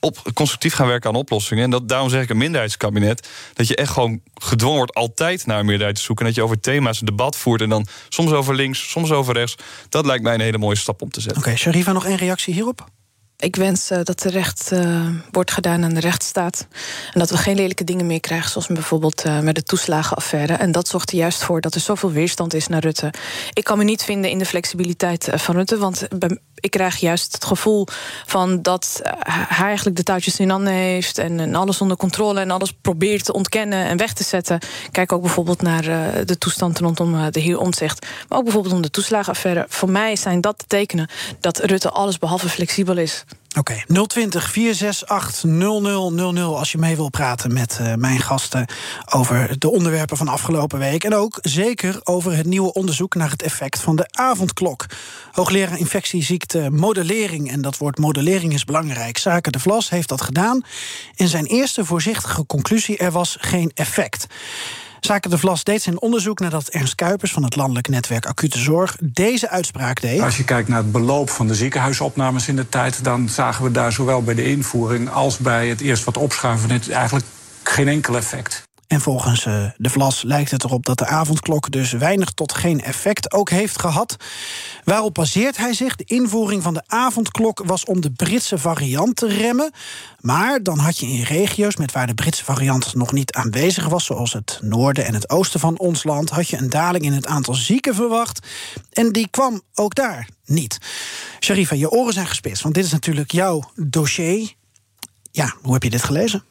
op, constructief gaan werken aan oplossingen. En dat, daarom zeg ik een minderheidskabinet. Dat je echt gewoon gedwongen wordt altijd naar een meerderheid te zoeken. En dat je over thema's een debat voert. En dan soms over links, soms over rechts. Dat lijkt mij een hele mooie stap om te zetten. Oké, okay, Sharifa, nog één reactie hierop? Ik wens uh, dat er recht uh, wordt gedaan aan de rechtsstaat. En dat we geen lelijke dingen meer krijgen, zoals bijvoorbeeld uh, met de toeslagenaffaire. En dat zorgt er juist voor dat er zoveel weerstand is naar Rutte. Ik kan me niet vinden in de flexibiliteit van Rutte, want ik krijg juist het gevoel van dat hij eigenlijk de touwtjes in handen heeft en, alles onder controle en alles probeert te ontkennen en weg te zetten. Kijk ook bijvoorbeeld naar de toestand rondom de heer Omtzigt, maar ook bijvoorbeeld om de toeslagenaffaire. Voor mij zijn dat de tekenen dat Rutte alles behalve flexibel is. Oké, okay, 020 468 0000 als je mee wil praten met uh, mijn gasten over de onderwerpen van afgelopen week. En ook zeker over het nieuwe onderzoek naar het effect van de avondklok. Hoogleraar infectieziekte modellering, en dat woord modellering is belangrijk. Zaken de Vlas heeft dat gedaan. In zijn eerste voorzichtige conclusie: er was geen effect. Zaken de Vlas deed zijn onderzoek nadat Ernst Kuipers van het Landelijk Netwerk Acute Zorg deze uitspraak deed. Als je kijkt naar het beloop van de ziekenhuisopnames in de tijd, dan zagen we daar zowel bij de invoering als bij het eerst wat opschuiven eigenlijk geen enkel effect. En volgens uh, de Vlas lijkt het erop dat de avondklok dus weinig tot geen effect ook heeft gehad. Waarop baseert hij zich? De invoering van de avondklok was om de Britse variant te remmen. Maar dan had je in regio's met waar de Britse variant nog niet aanwezig was, zoals het noorden en het oosten van ons land, had je een daling in het aantal zieken verwacht. En die kwam ook daar niet. Sharifa, je oren zijn gespitst, want dit is natuurlijk jouw dossier. Ja, hoe heb je dit gelezen?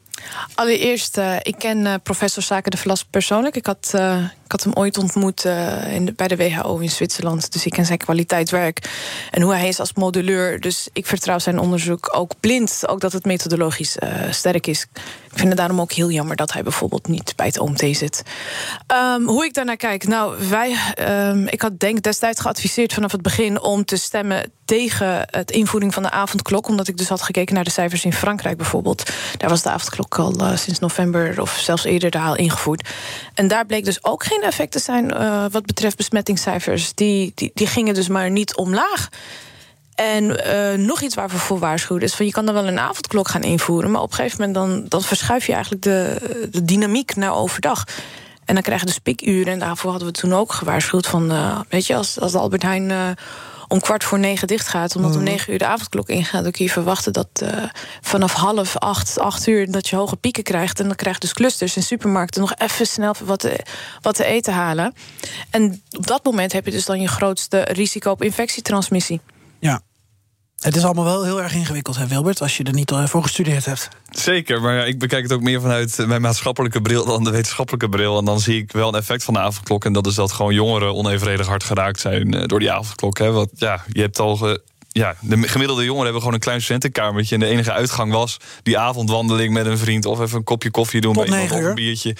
Allereerst, uh, ik ken uh, professor Zaken de Vlas persoonlijk. Ik had, uh, ik had hem ooit ontmoet in de, bij de WHO in Zwitserland. Dus ik ken zijn kwaliteitswerk en hoe hij is als modelleur. Dus ik vertrouw zijn onderzoek ook blind. Ook dat het methodologisch sterk is. Ik vind het daarom ook heel jammer dat hij bijvoorbeeld niet bij het OMT zit. Um, hoe ik daarnaar kijk? Nou, wij, um, ik had denk destijds geadviseerd vanaf het begin om te stemmen tegen het invoering van de avondklok. Omdat ik dus had gekeken naar de cijfers in Frankrijk bijvoorbeeld. Daar was de avondklok al uh, sinds november of zelfs eerder daar al ingevoerd. En daar bleek dus ook geen effect te zijn uh, wat betreft besmettingscijfers. Die, die, die gingen dus maar niet omlaag. En uh, nog iets waar we voor waarschuwen is van je kan dan wel een avondklok gaan invoeren, maar op een gegeven moment dan, dan verschuif je eigenlijk de, de dynamiek naar overdag. En dan krijg je de spikuren. En daarvoor hadden we toen ook gewaarschuwd van, uh, weet je, als, als Albert Heijn om kwart voor negen dicht gaat, omdat om mhm. negen uur de avondklok ingaat, dan kun je verwachten dat uh, vanaf half acht, acht uur dat je hoge pieken krijgt. En dan krijg je dus clusters in supermarkten nog even snel wat wat te eten halen. En op dat moment heb je dus dan je grootste risico op infectietransmissie. Het is allemaal wel heel erg ingewikkeld, hè, Wilbert, als je er niet voor gestudeerd hebt. Zeker, maar ja, ik bekijk het ook meer vanuit mijn maatschappelijke bril dan de wetenschappelijke bril. En dan zie ik wel een effect van de avondklok. En dat is dat gewoon jongeren onevenredig hard geraakt zijn eh, door die avondklok. Hè. Want ja, je hebt al ja, de gemiddelde jongeren hebben gewoon een klein studentenkamertje. En de enige uitgang was die avondwandeling met een vriend. Of even een kopje koffie doen tot bij iemand of een biertje.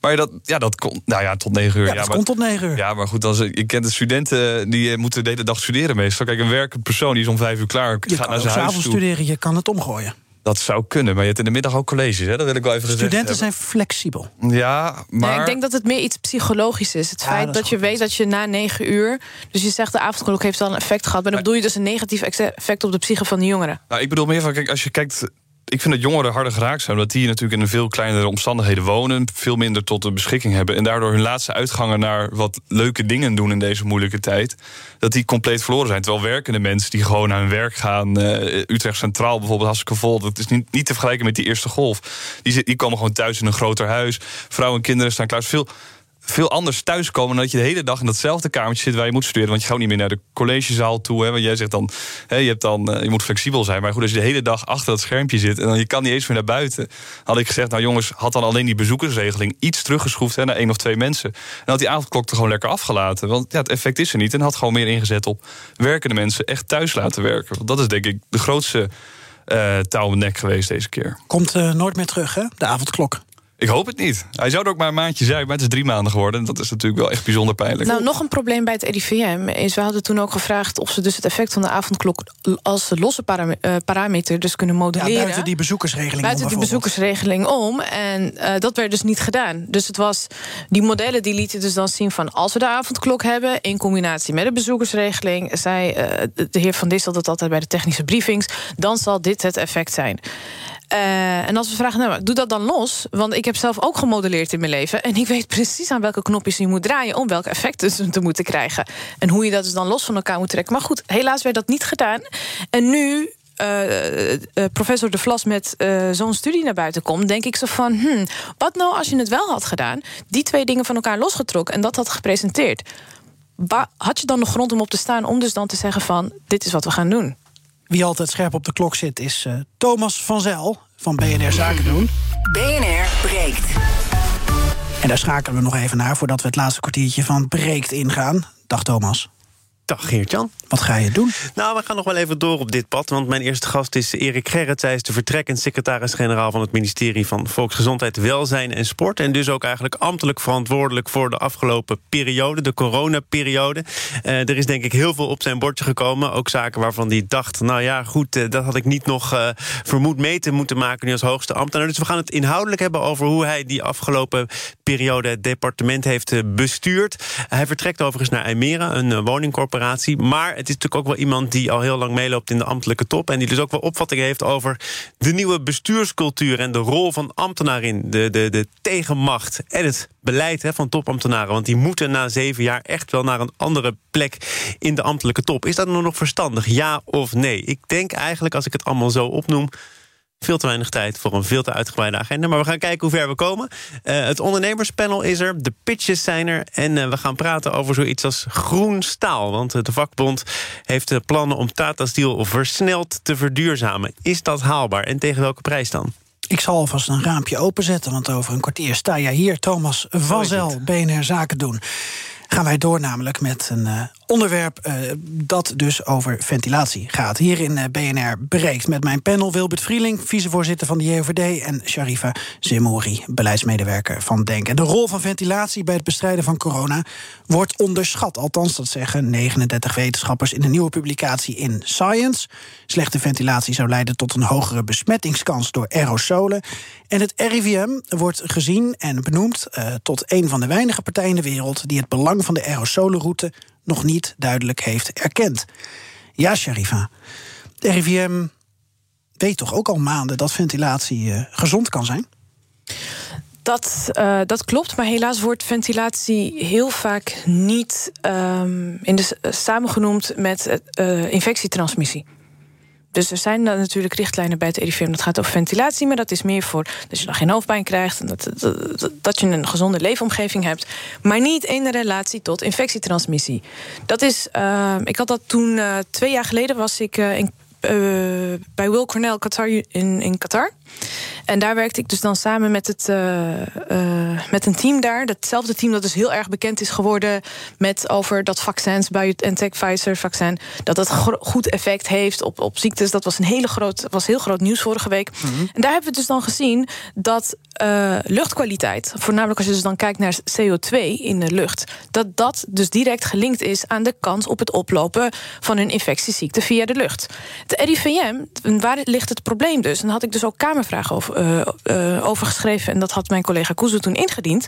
Maar dat, ja, dat komt. Nou ja, tot negen uur. Ja, dat maar, komt tot negen uur. Ja, maar goed, als, je kent de studenten die eh, moeten de hele dag studeren meestal. Kijk, een werkende persoon die is om vijf uur klaar. Je gaat kan naar zijn huis avond toe. studeren, je kan het omgooien. Dat zou kunnen, maar je hebt in de middag ook colleges. Hè? Dat wil ik wel even gezegd Studenten zijn flexibel. Ja, maar... Nee, ik denk dat het meer iets psychologisch is. Het Ja, feit dat je goed. weet dat je na negen uur... dus je zegt de avondklok heeft al een effect gehad... maar dan bedoel je dus een negatief effect op de psyche van de jongeren. Nou, ik bedoel meer van, kijk, als je kijkt. Ik vind dat jongeren harder geraakt zijn, omdat die natuurlijk in veel kleinere omstandigheden wonen, veel minder tot de beschikking hebben. En daardoor hun laatste uitgangen naar wat leuke dingen doen in deze moeilijke tijd, dat die compleet verloren zijn. Terwijl werkende mensen die gewoon naar hun werk gaan, eh, Utrecht Centraal bijvoorbeeld, hartstikke vol, dat is niet, niet te vergelijken met die eerste golf. Die, die komen gewoon thuis in een groter huis. Vrouwen en kinderen staan klaar. Veel veel anders thuiskomen dan dat je de hele dag in datzelfde kamertje zit waar je moet studeren. Want je gaat niet meer naar de collegezaal toe. Hè, want jij zegt dan, je, hebt dan eh, je moet flexibel zijn. Maar goed, als je de hele dag achter dat schermpje zit en dan je kan niet eens meer naar buiten. Had ik gezegd, nou jongens, had dan alleen die bezoekersregeling iets teruggeschroefd hè, naar één of twee mensen. En had die avondklok er gewoon lekker afgelaten. Want ja, het effect is er niet. En had gewoon meer ingezet op werkende mensen echt thuis laten werken. Want dat is denk ik de grootste uh, nek geweest deze keer. Komt uh, nooit meer terug, hè? De avondklok. Ik hoop het niet. Hij zou er ook maar een maandje zijn, maar het is drie maanden geworden. Dat is natuurlijk wel echt bijzonder pijnlijk. Nou, nog een probleem bij het RIVM is... we hadden toen ook gevraagd of ze dus het effect van de avondklok... als losse param uh, parameter dus kunnen modelleren. Ja, buiten die bezoekersregeling Buiten die bezoekersregeling om. En uh, dat werd dus niet gedaan. Dus het was, die modellen die lieten dus dan zien van... als we de avondklok hebben in combinatie met de bezoekersregeling... zei uh, de heer Van Dissel dat altijd bij de technische briefings... dan zal dit het effect zijn. Uh, en als we vragen, nou, doe dat dan los. Want ik heb zelf ook gemodelleerd in mijn leven. En ik weet precies aan welke knopjes je moet draaien... om welke effecten te moeten krijgen. En hoe je dat dus dan los van elkaar moet trekken. Maar goed, helaas werd dat niet gedaan. En nu uh, uh, professor De Vlas met zo'n studie naar buiten komt... denk ik zo van, hmm, wat nou als je het wel had gedaan... die twee dingen van elkaar losgetrokken en dat had gepresenteerd... had je dan nog grond om op te staan om dus dan te zeggen van... dit is wat we gaan doen? Wie altijd scherp op de klok zit is uh, Thomas van Zel van BNR Zaken doen. BNR breekt. En daar schakelen we nog even naar voordat we het laatste kwartiertje van breekt ingaan. Dag Thomas. Dag Geert-Jan. Wat ga je doen? Nou, we gaan nog wel even door op dit pad. Want mijn eerste gast is Erik Gerrits. Hij is de vertrekkend secretaris-generaal van het ministerie van Volksgezondheid, Welzijn en Sport. En dus ook eigenlijk ambtelijk verantwoordelijk voor de afgelopen periode, de coronaperiode. Uh, er is denk ik heel veel op zijn bordje gekomen. Ook zaken waarvan hij dacht, nou ja, goed, uh, dat had ik niet nog uh, vermoed mee te moeten maken nu als hoogste ambtenaar. Dus we gaan het inhoudelijk hebben over hoe hij die afgelopen periode het departement heeft bestuurd. Hij vertrekt overigens naar IJmera, een woningcorporatie. Maar het is natuurlijk ook wel iemand die al heel lang meeloopt in de ambtelijke top. En die dus ook wel opvatting heeft over de nieuwe bestuurscultuur en de rol van ambtenaren in. De, de, de tegenmacht en het beleid hè, van topambtenaren. Want die moeten na zeven jaar echt wel naar een andere plek in de ambtelijke top. Is dat nou nog verstandig? Ja of nee? Ik denk eigenlijk, als ik het allemaal zo opnoem veel te weinig tijd voor een veel te uitgebreide agenda. Maar we gaan kijken hoe ver we komen. Uh, het ondernemerspanel is er, de pitches zijn er... en uh, we gaan praten over zoiets als groen staal. Want uh, de vakbond heeft plannen om Tata Steel versneld te verduurzamen. Is dat haalbaar en tegen welke prijs dan? Ik zal alvast een raampje openzetten, want over een kwartier sta jij hier... Thomas van Zel, BNR Zaken doen gaan wij door namelijk met een uh, onderwerp uh, dat dus over ventilatie gaat. Hier in uh, BNR bereikt met mijn panel Wilbert Vrieling, vicevoorzitter van de JOVD... en Sharifa Zemouri, beleidsmedewerker van DENK. En de rol van ventilatie bij het bestrijden van corona wordt onderschat. Althans, dat zeggen 39 wetenschappers in een nieuwe publicatie in Science. Slechte ventilatie zou leiden tot een hogere besmettingskans door aerosolen. En het RIVM wordt gezien en benoemd tot een van de weinige partijen in de wereld... die het belang van de aerosolenroute nog niet duidelijk heeft erkend. Ja, Sharifa, de RIVM weet toch ook al maanden dat ventilatie uh, gezond kan zijn? Dat, uh, dat klopt, maar helaas wordt ventilatie heel vaak niet um, in de, samengenoemd met infectietransmissie. Dus er zijn dan natuurlijk richtlijnen bij het RIVM. Dat gaat over ventilatie, maar dat is meer voor dat je dan geen hoofdpijn krijgt en dat, dat, je een gezonde leefomgeving hebt. Maar niet in relatie tot infectietransmissie. Dat is, uh, ik had dat toen uh, twee jaar geleden was ik uh, in, bij Will Cornell Qatar in, in Qatar. En daar werkte ik dus dan samen met, het, uh, uh, met een team daar. Datzelfde team dat dus heel erg bekend is geworden... met over dat vaccins, BioNTech, Pfizer vaccin... dat dat goed effect heeft op, op ziektes. Dat was, een hele groot, was heel groot nieuws vorige week. Mm -hmm. En daar hebben we dus dan gezien dat uh, luchtkwaliteit... voornamelijk als je dus dan kijkt naar CO2 in de lucht... dat dat dus direct gelinkt is aan de kans op het oplopen... van een infectieziekte via de lucht. Het RIVM, waar ligt het probleem dus? En dan had ik dus ook kamervragen over uh, over geschreven... en dat had mijn collega Kuzu toen ingediend...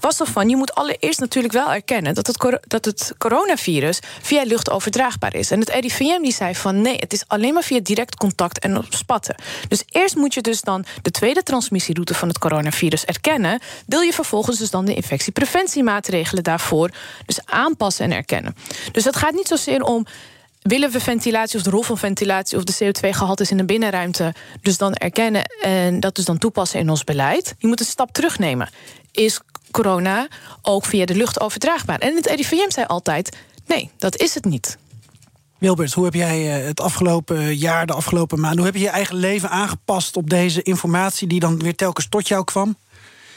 was er van, je moet allereerst natuurlijk wel erkennen... dat het, dat het coronavirus via lucht overdraagbaar is. En het RIVM die zei van nee, het is alleen maar via direct contact en op spatten. Dus eerst moet je dus dan de tweede transmissieroute van het coronavirus erkennen... wil je vervolgens dus dan de infectiepreventiemaatregelen daarvoor... dus aanpassen en erkennen. Dus het gaat niet zozeer om willen we ventilatie of de rol van ventilatie of de CO2-gehaltes in de binnenruimte dus dan erkennen en dat dus dan toepassen in ons beleid? Je moet een stap terugnemen. Is corona ook via de lucht overdraagbaar. En het RIVM zei altijd: nee, dat is het niet. Wilbert, hoe heb jij eh, het afgelopen jaar, de afgelopen maanden... hoe heb je je eigen leven aangepast op deze informatie... die dan weer telkens tot jou kwam?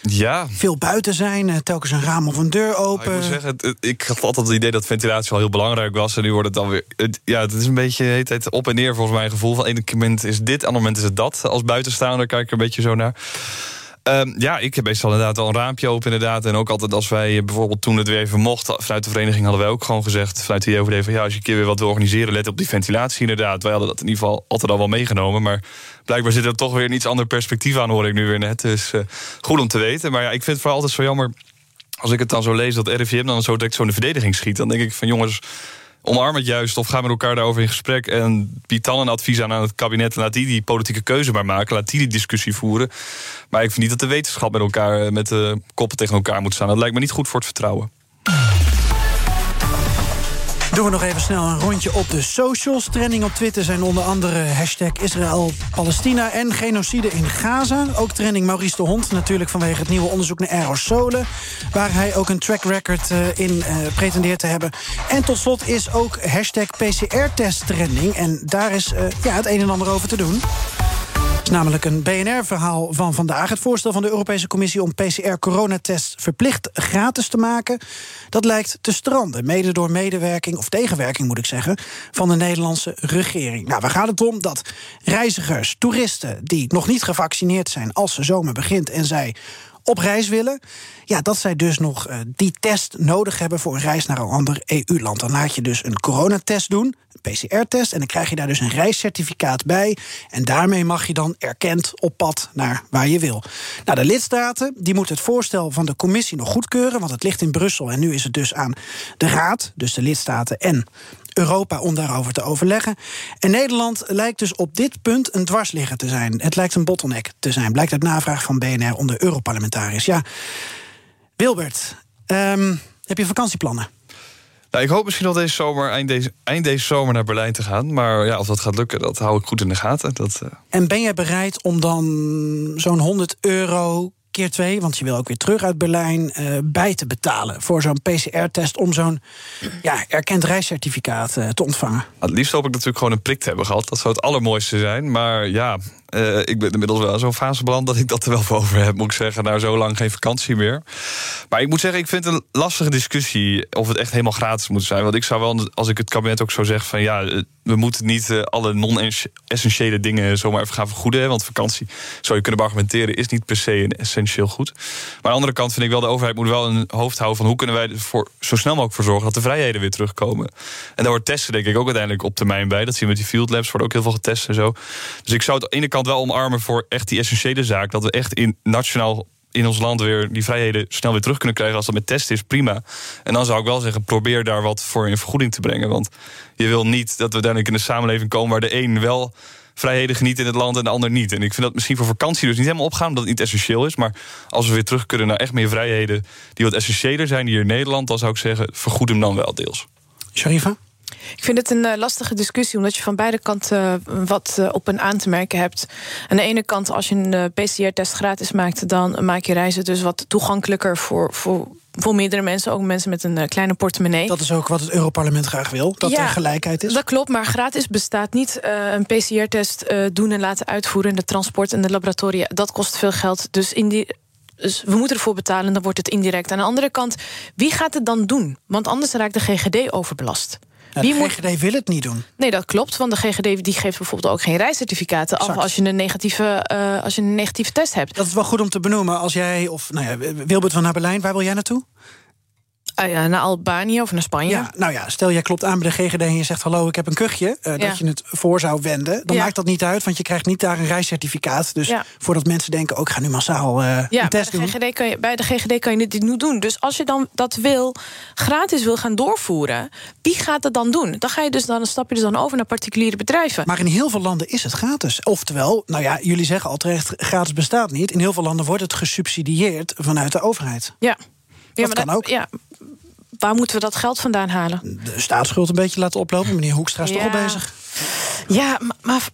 Ja. Veel buiten zijn, eh, telkens een raam of een deur open. Nou, ik moet zeggen, ik had altijd het idee dat ventilatie wel heel belangrijk was. En nu wordt het dan weer. Het, ja, het is een beetje heet het op en neer volgens mijn gevoel. Van ene moment is dit, ander moment is het dat. Als buitenstaander kijk ik er een beetje zo naar. Um, ja, ik heb meestal inderdaad wel een raampje open inderdaad. En ook altijd als wij bijvoorbeeld toen het weer even mocht... vanuit de vereniging hadden wij ook gewoon gezegd... vanuit de JOVD van ja, als je een keer weer wat wil organiseren... let op die ventilatie inderdaad. Wij hadden dat in ieder geval altijd al wel meegenomen. Maar blijkbaar zit er toch weer een iets ander perspectief aan... hoor ik nu weer net. Dus uh, goed om te weten. Maar ja, ik vind het vooral altijd zo jammer... als ik het dan zo lees dat RIVM dan zo direct zo in de verdediging schiet... dan denk ik van jongens omarm het juist of ga met elkaar daarover in gesprek... en bied dan een advies aan aan het kabinet... en laat die die politieke keuze maar maken, laat die die discussie voeren. Maar ik vind niet dat de wetenschap met elkaar met de koppen tegen elkaar moet staan. Dat lijkt me niet goed voor het vertrouwen. Doen we nog even snel een rondje op de socials. Trending op Twitter zijn onder andere hashtag Israël-Palestina en genocide in Gaza. Ook trending Maurice de Hond, natuurlijk vanwege het nieuwe onderzoek naar aerosolen... waar hij ook een track record uh, in uh, pretendeert te hebben. En tot slot is ook hashtag PCR-test trending. En daar is uh, ja, het een en ander over te doen is namelijk een BNR-verhaal van vandaag. Het voorstel van de Europese Commissie om PCR-coronatests verplicht gratis te maken. Dat lijkt te stranden, mede door medewerking, of tegenwerking moet ik zeggen, van de Nederlandse regering. Nou, waar gaat het om? Dat reizigers, toeristen die nog niet gevaccineerd zijn als de zomer begint en zij op reis willen. Ja, dat zij dus nog uh, die test nodig hebben voor een reis naar een ander EU-land. Dan laat je dus een coronatest doen, een PCR-test, en dan krijg je daar dus een reiscertificaat bij. En daarmee mag je dan erkend op pad naar waar je wil. Nou, de lidstaten die moeten het voorstel van de commissie nog goedkeuren, want het ligt in Brussel en nu is het dus aan de Raad, dus de lidstaten en Europa om daarover te overleggen. En Nederland lijkt dus op dit punt een dwarsligger te zijn. Het lijkt een bottleneck te zijn, blijkt uit navraag van BNR onder Europarlementariërs. Ja, Wilbert, um, heb je vakantieplannen? Nou, ik hoop misschien al deze zomer, eind deze, eind deze zomer naar Berlijn te gaan. Maar ja, of dat gaat lukken, dat hou ik goed in de gaten. Dat, uh... En ben jij bereid om dan zo'n 100 euro keer twee, want je wil ook weer terug uit Berlijn, uh, bij te betalen voor zo'n PCR-test om zo'n ja, erkend reiscertificaat uh, te ontvangen. Het liefst hoop ik natuurlijk gewoon een prik te hebben gehad. Dat zou het allermooiste zijn. Maar ja, uh, ik ben inmiddels wel zo'n fase beland dat ik dat er wel voor over heb, moet ik zeggen. Nou, zo lang geen vakantie meer. Maar ik moet zeggen, ik vind het een lastige discussie of het echt helemaal gratis moet zijn. Want ik zou wel, als ik het kabinet ook zo zeg van ja, we moeten niet uh, alle non-essentiële dingen zomaar even gaan vergoeden. Want vakantie, zou je kunnen argumenteren, is niet per se een essentieel goed. Maar aan de andere kant vind ik wel, de overheid moet wel een hoofd houden van hoe kunnen wij er voor, zo snel mogelijk voor zorgen dat de vrijheden weer terugkomen. En daar wordt testen denk ik ook uiteindelijk op termijn bij. Dat zien we met die field labs, wordt ook heel veel getest en zo. Dus ik zou het aan de ene kant wel omarmen voor echt die essentiële zaak. Dat we echt in nationaal in ons land weer die vrijheden snel weer terug kunnen krijgen. Als dat met testen is, prima. En dan zou ik wel zeggen, probeer daar wat voor in vergoeding te brengen. Want je wil niet dat we uiteindelijk in een samenleving komen waar de een wel vrijheden geniet in het land en de ander niet. En ik vind dat misschien voor vakantie dus niet helemaal opgaan, omdat het niet essentieel is. Maar als we weer terug kunnen naar echt meer vrijheden die wat essentiëler zijn hier in Nederland, dan zou ik zeggen, vergoed hem dan wel deels. Sharifa? Ik vind het een uh, lastige discussie, omdat je van beide kanten uh, wat uh, op en aan te merken hebt. Aan de ene kant, als je een PCR-test gratis maakt, dan maak je reizen dus wat toegankelijker voor, voor, voor meerdere mensen, ook mensen met een kleine portemonnee. Dat is ook wat het Europarlement graag wil, dat ja, er gelijkheid is. Dat klopt, maar gratis bestaat niet. een PCR-test doen en laten uitvoeren, de transport en de laboratoria, dat kost veel geld. Dus in die dus we moeten ervoor betalen, dan wordt het indirect. Aan de andere kant, wie gaat het dan doen? Want anders raakt de GGD overbelast. Ja, de GGD moet... wil het niet doen. Nee, dat klopt. Want de GGD die geeft bijvoorbeeld ook geen reiscertificaten af als je een negatieve, uh, als je een negatieve test hebt. Dat is wel goed om te benoemen. Als jij, of nou ja, Wilbert van naar Berlijn, waar wil jij naartoe? Uh, ja, naar Albanië of naar Spanje. Ja, nou ja, stel jij klopt aan bij de GGD en je zegt... hallo, ik heb een kuchje, uh, ja. dat je het voor zou wenden... dan ja. maakt dat niet uit, want je krijgt niet daar een reiscertificaat. Dus voordat mensen denken, ook oh, ga nu massaal uh, ja, een test bij de doen. GGD kan je, bij de GGD kan je dit niet doen. Dus als je dan dat wil, gratis wil gaan doorvoeren... wie gaat dat dan doen? Dan, ga je dus dan, dan stap je dus dan over naar particuliere bedrijven. Maar in heel veel landen is het gratis. Oftewel, nou ja, jullie zeggen al terecht, gratis bestaat niet. In heel veel landen wordt het gesubsidieerd vanuit de overheid. Ja. Dat maar kan dat, ook. Ja, waar moeten we dat geld vandaan halen? De staatsschuld een beetje laten oplopen. Meneer Hoekstra is Ja. toch al bezig. Ja, maar, maar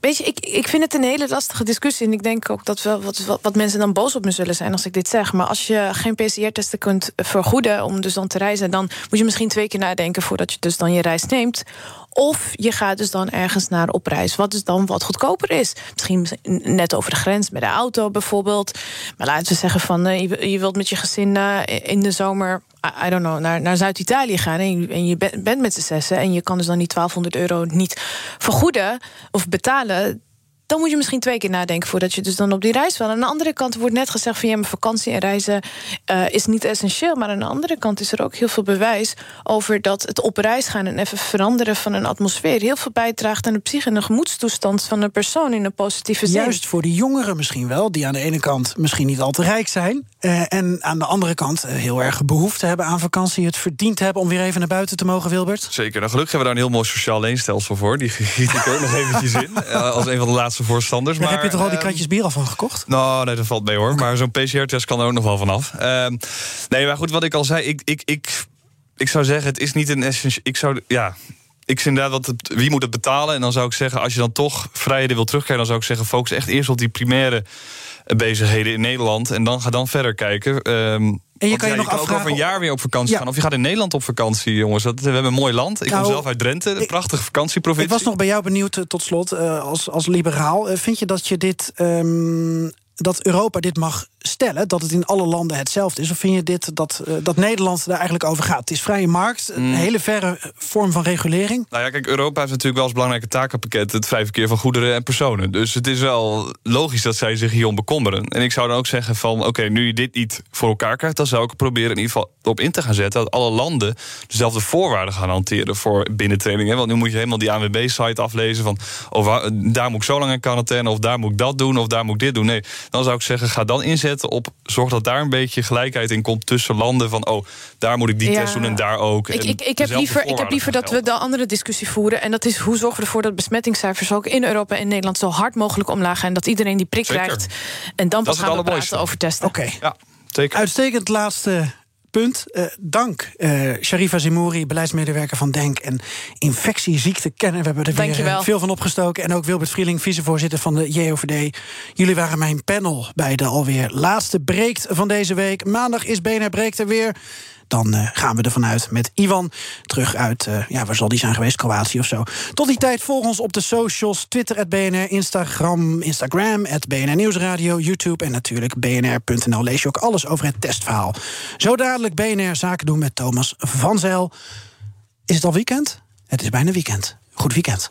weet, je, ik, ik vind het een hele lastige discussie. En ik denk ook dat wel wat, wat, wat, mensen dan boos op me zullen zijn als ik dit zeg. Maar als je geen PCR-testen kunt vergoeden om dus dan te reizen, dan moet je misschien twee keer nadenken voordat je dus dan je reis neemt. Of je gaat dus dan ergens naar op reis, wat dus dan wat goedkoper is. Misschien net over de grens met de auto bijvoorbeeld. Maar laten we zeggen van uh, je, wilt met je gezin uh, in de zomer I don't know, naar, naar Zuid-Italië gaan en je, en je bent met z'n zessen en je kan dus dan die 1200 euro niet vergoeden of betalen dan moet je misschien twee keer nadenken voordat je dus dan op die reis wil. Aan de andere kant wordt net gezegd van ja, mijn vakantie en reizen uh, is niet essentieel. Maar aan de andere kant is er ook heel veel bewijs over dat het op reis gaan en even veranderen van een atmosfeer heel veel bijdraagt aan de psyche en de gemoedstoestand van de persoon in een positieve zin. Juist voor die jongeren misschien wel, die aan de ene kant misschien niet al te rijk zijn. Uh, en aan de andere kant uh, heel erg behoefte hebben aan vakantie, het verdiend hebben om weer even naar buiten te mogen, Wilbert. Zeker. Nou, gelukkig hebben we daar een heel mooi sociaal leenstelsel voor. Die giet ik ook nog eventjes in. als een van de laatste voorstanders. maar, heb je toch al die kratjes bier al van gekocht? Nou, nee, dat valt mee hoor. Maar zo'n PCR-test kan er ook nog wel vanaf. Uh, nee, maar goed, wat ik al zei, ik, ik, ik, ik zou zeggen, het is niet een essentieel. Ik zou, ja, ik vind inderdaad, wat het, wie moet het betalen? En dan zou ik zeggen, als je dan toch vrijheden wil terugkrijgen... dan zou ik zeggen, focus echt eerst op die primaire bezigheden in Nederland. En dan ga dan verder kijken. Um, en je kan je, nog je kan afvragen... ook over een jaar weer op vakantie Ja. gaan. Of je gaat in Nederland op vakantie, jongens. Dat, we hebben een mooi land. Ik Nou, kom zelf uit Drenthe, een prachtige vakantieprovincie. Ik was nog bij jou benieuwd, eh, tot slot, eh, als, als liberaal. Eh, vind je dat je dit. ehm, dat Europa dit mag stellen, dat het in alle landen hetzelfde is? Of vind je dit dat, eh, dat Nederland daar eigenlijk over gaat? Het is vrije markt, een Mm. hele verre eh, vorm van regulering. Nou ja, kijk, Europa heeft natuurlijk wel als belangrijke takenpakket... het vrij verkeer van goederen en personen. Dus het is wel logisch dat zij zich hierom bekommeren. En ik zou dan ook zeggen van... oké, nu je dit niet voor elkaar krijgt... dan zou ik proberen in ieder geval erop in te gaan zetten... dat alle landen dezelfde voorwaarden gaan hanteren voor binnentraining. Hè? Want nu moet je helemaal die ANWB-site aflezen... van oh, waar- daar moet ik zo lang in quarantaine... of daar moet ik dat doen, of daar moet ik dit doen. Nee, dan zou ik zeggen, ga dan inzetten op... zorg dat daar een beetje gelijkheid in komt tussen landen... van oh, daar moet ik die Ja. test doen en daar ook. Ik, ik, ik, heb liever, ik heb liever dat we de andere discussie voeren. En dat is hoe zorgen we ervoor dat besmettingscijfers ook in Europa en Nederland zo hard mogelijk omlaag gaan. Dat iedereen die prik Zeker. krijgt. En dan pas gaan we praten over testen. Oké. Ja, zeker. Uitstekend laatste punt. Eh, dank, eh Sharifa Zimouri, beleidsmedewerker van DENK... en infectieziektekenner. We hebben er weer Dankjewel. eh, veel van opgestoken. En ook Wilbert Vrieling, vicevoorzitter van de JOVD. Jullie waren mijn panel bij de alweer laatste breekt van deze week. Maandag is BNR Breekt er weer. Dan eh, gaan we ervan uit met Ivan terug uit, eh, ja, waar zal die zijn geweest? Kroatië of zo. Tot die tijd volg ons op de socials. Twitter, BNR, Instagram, Instagram, BNR Nieuwsradio, YouTube en natuurlijk bnr.nl. Lees je ook alles over het testverhaal. Zo dadelijk BNR Zaken doen met Thomas van Zijl. Is het al weekend? Het is bijna weekend. Goed weekend.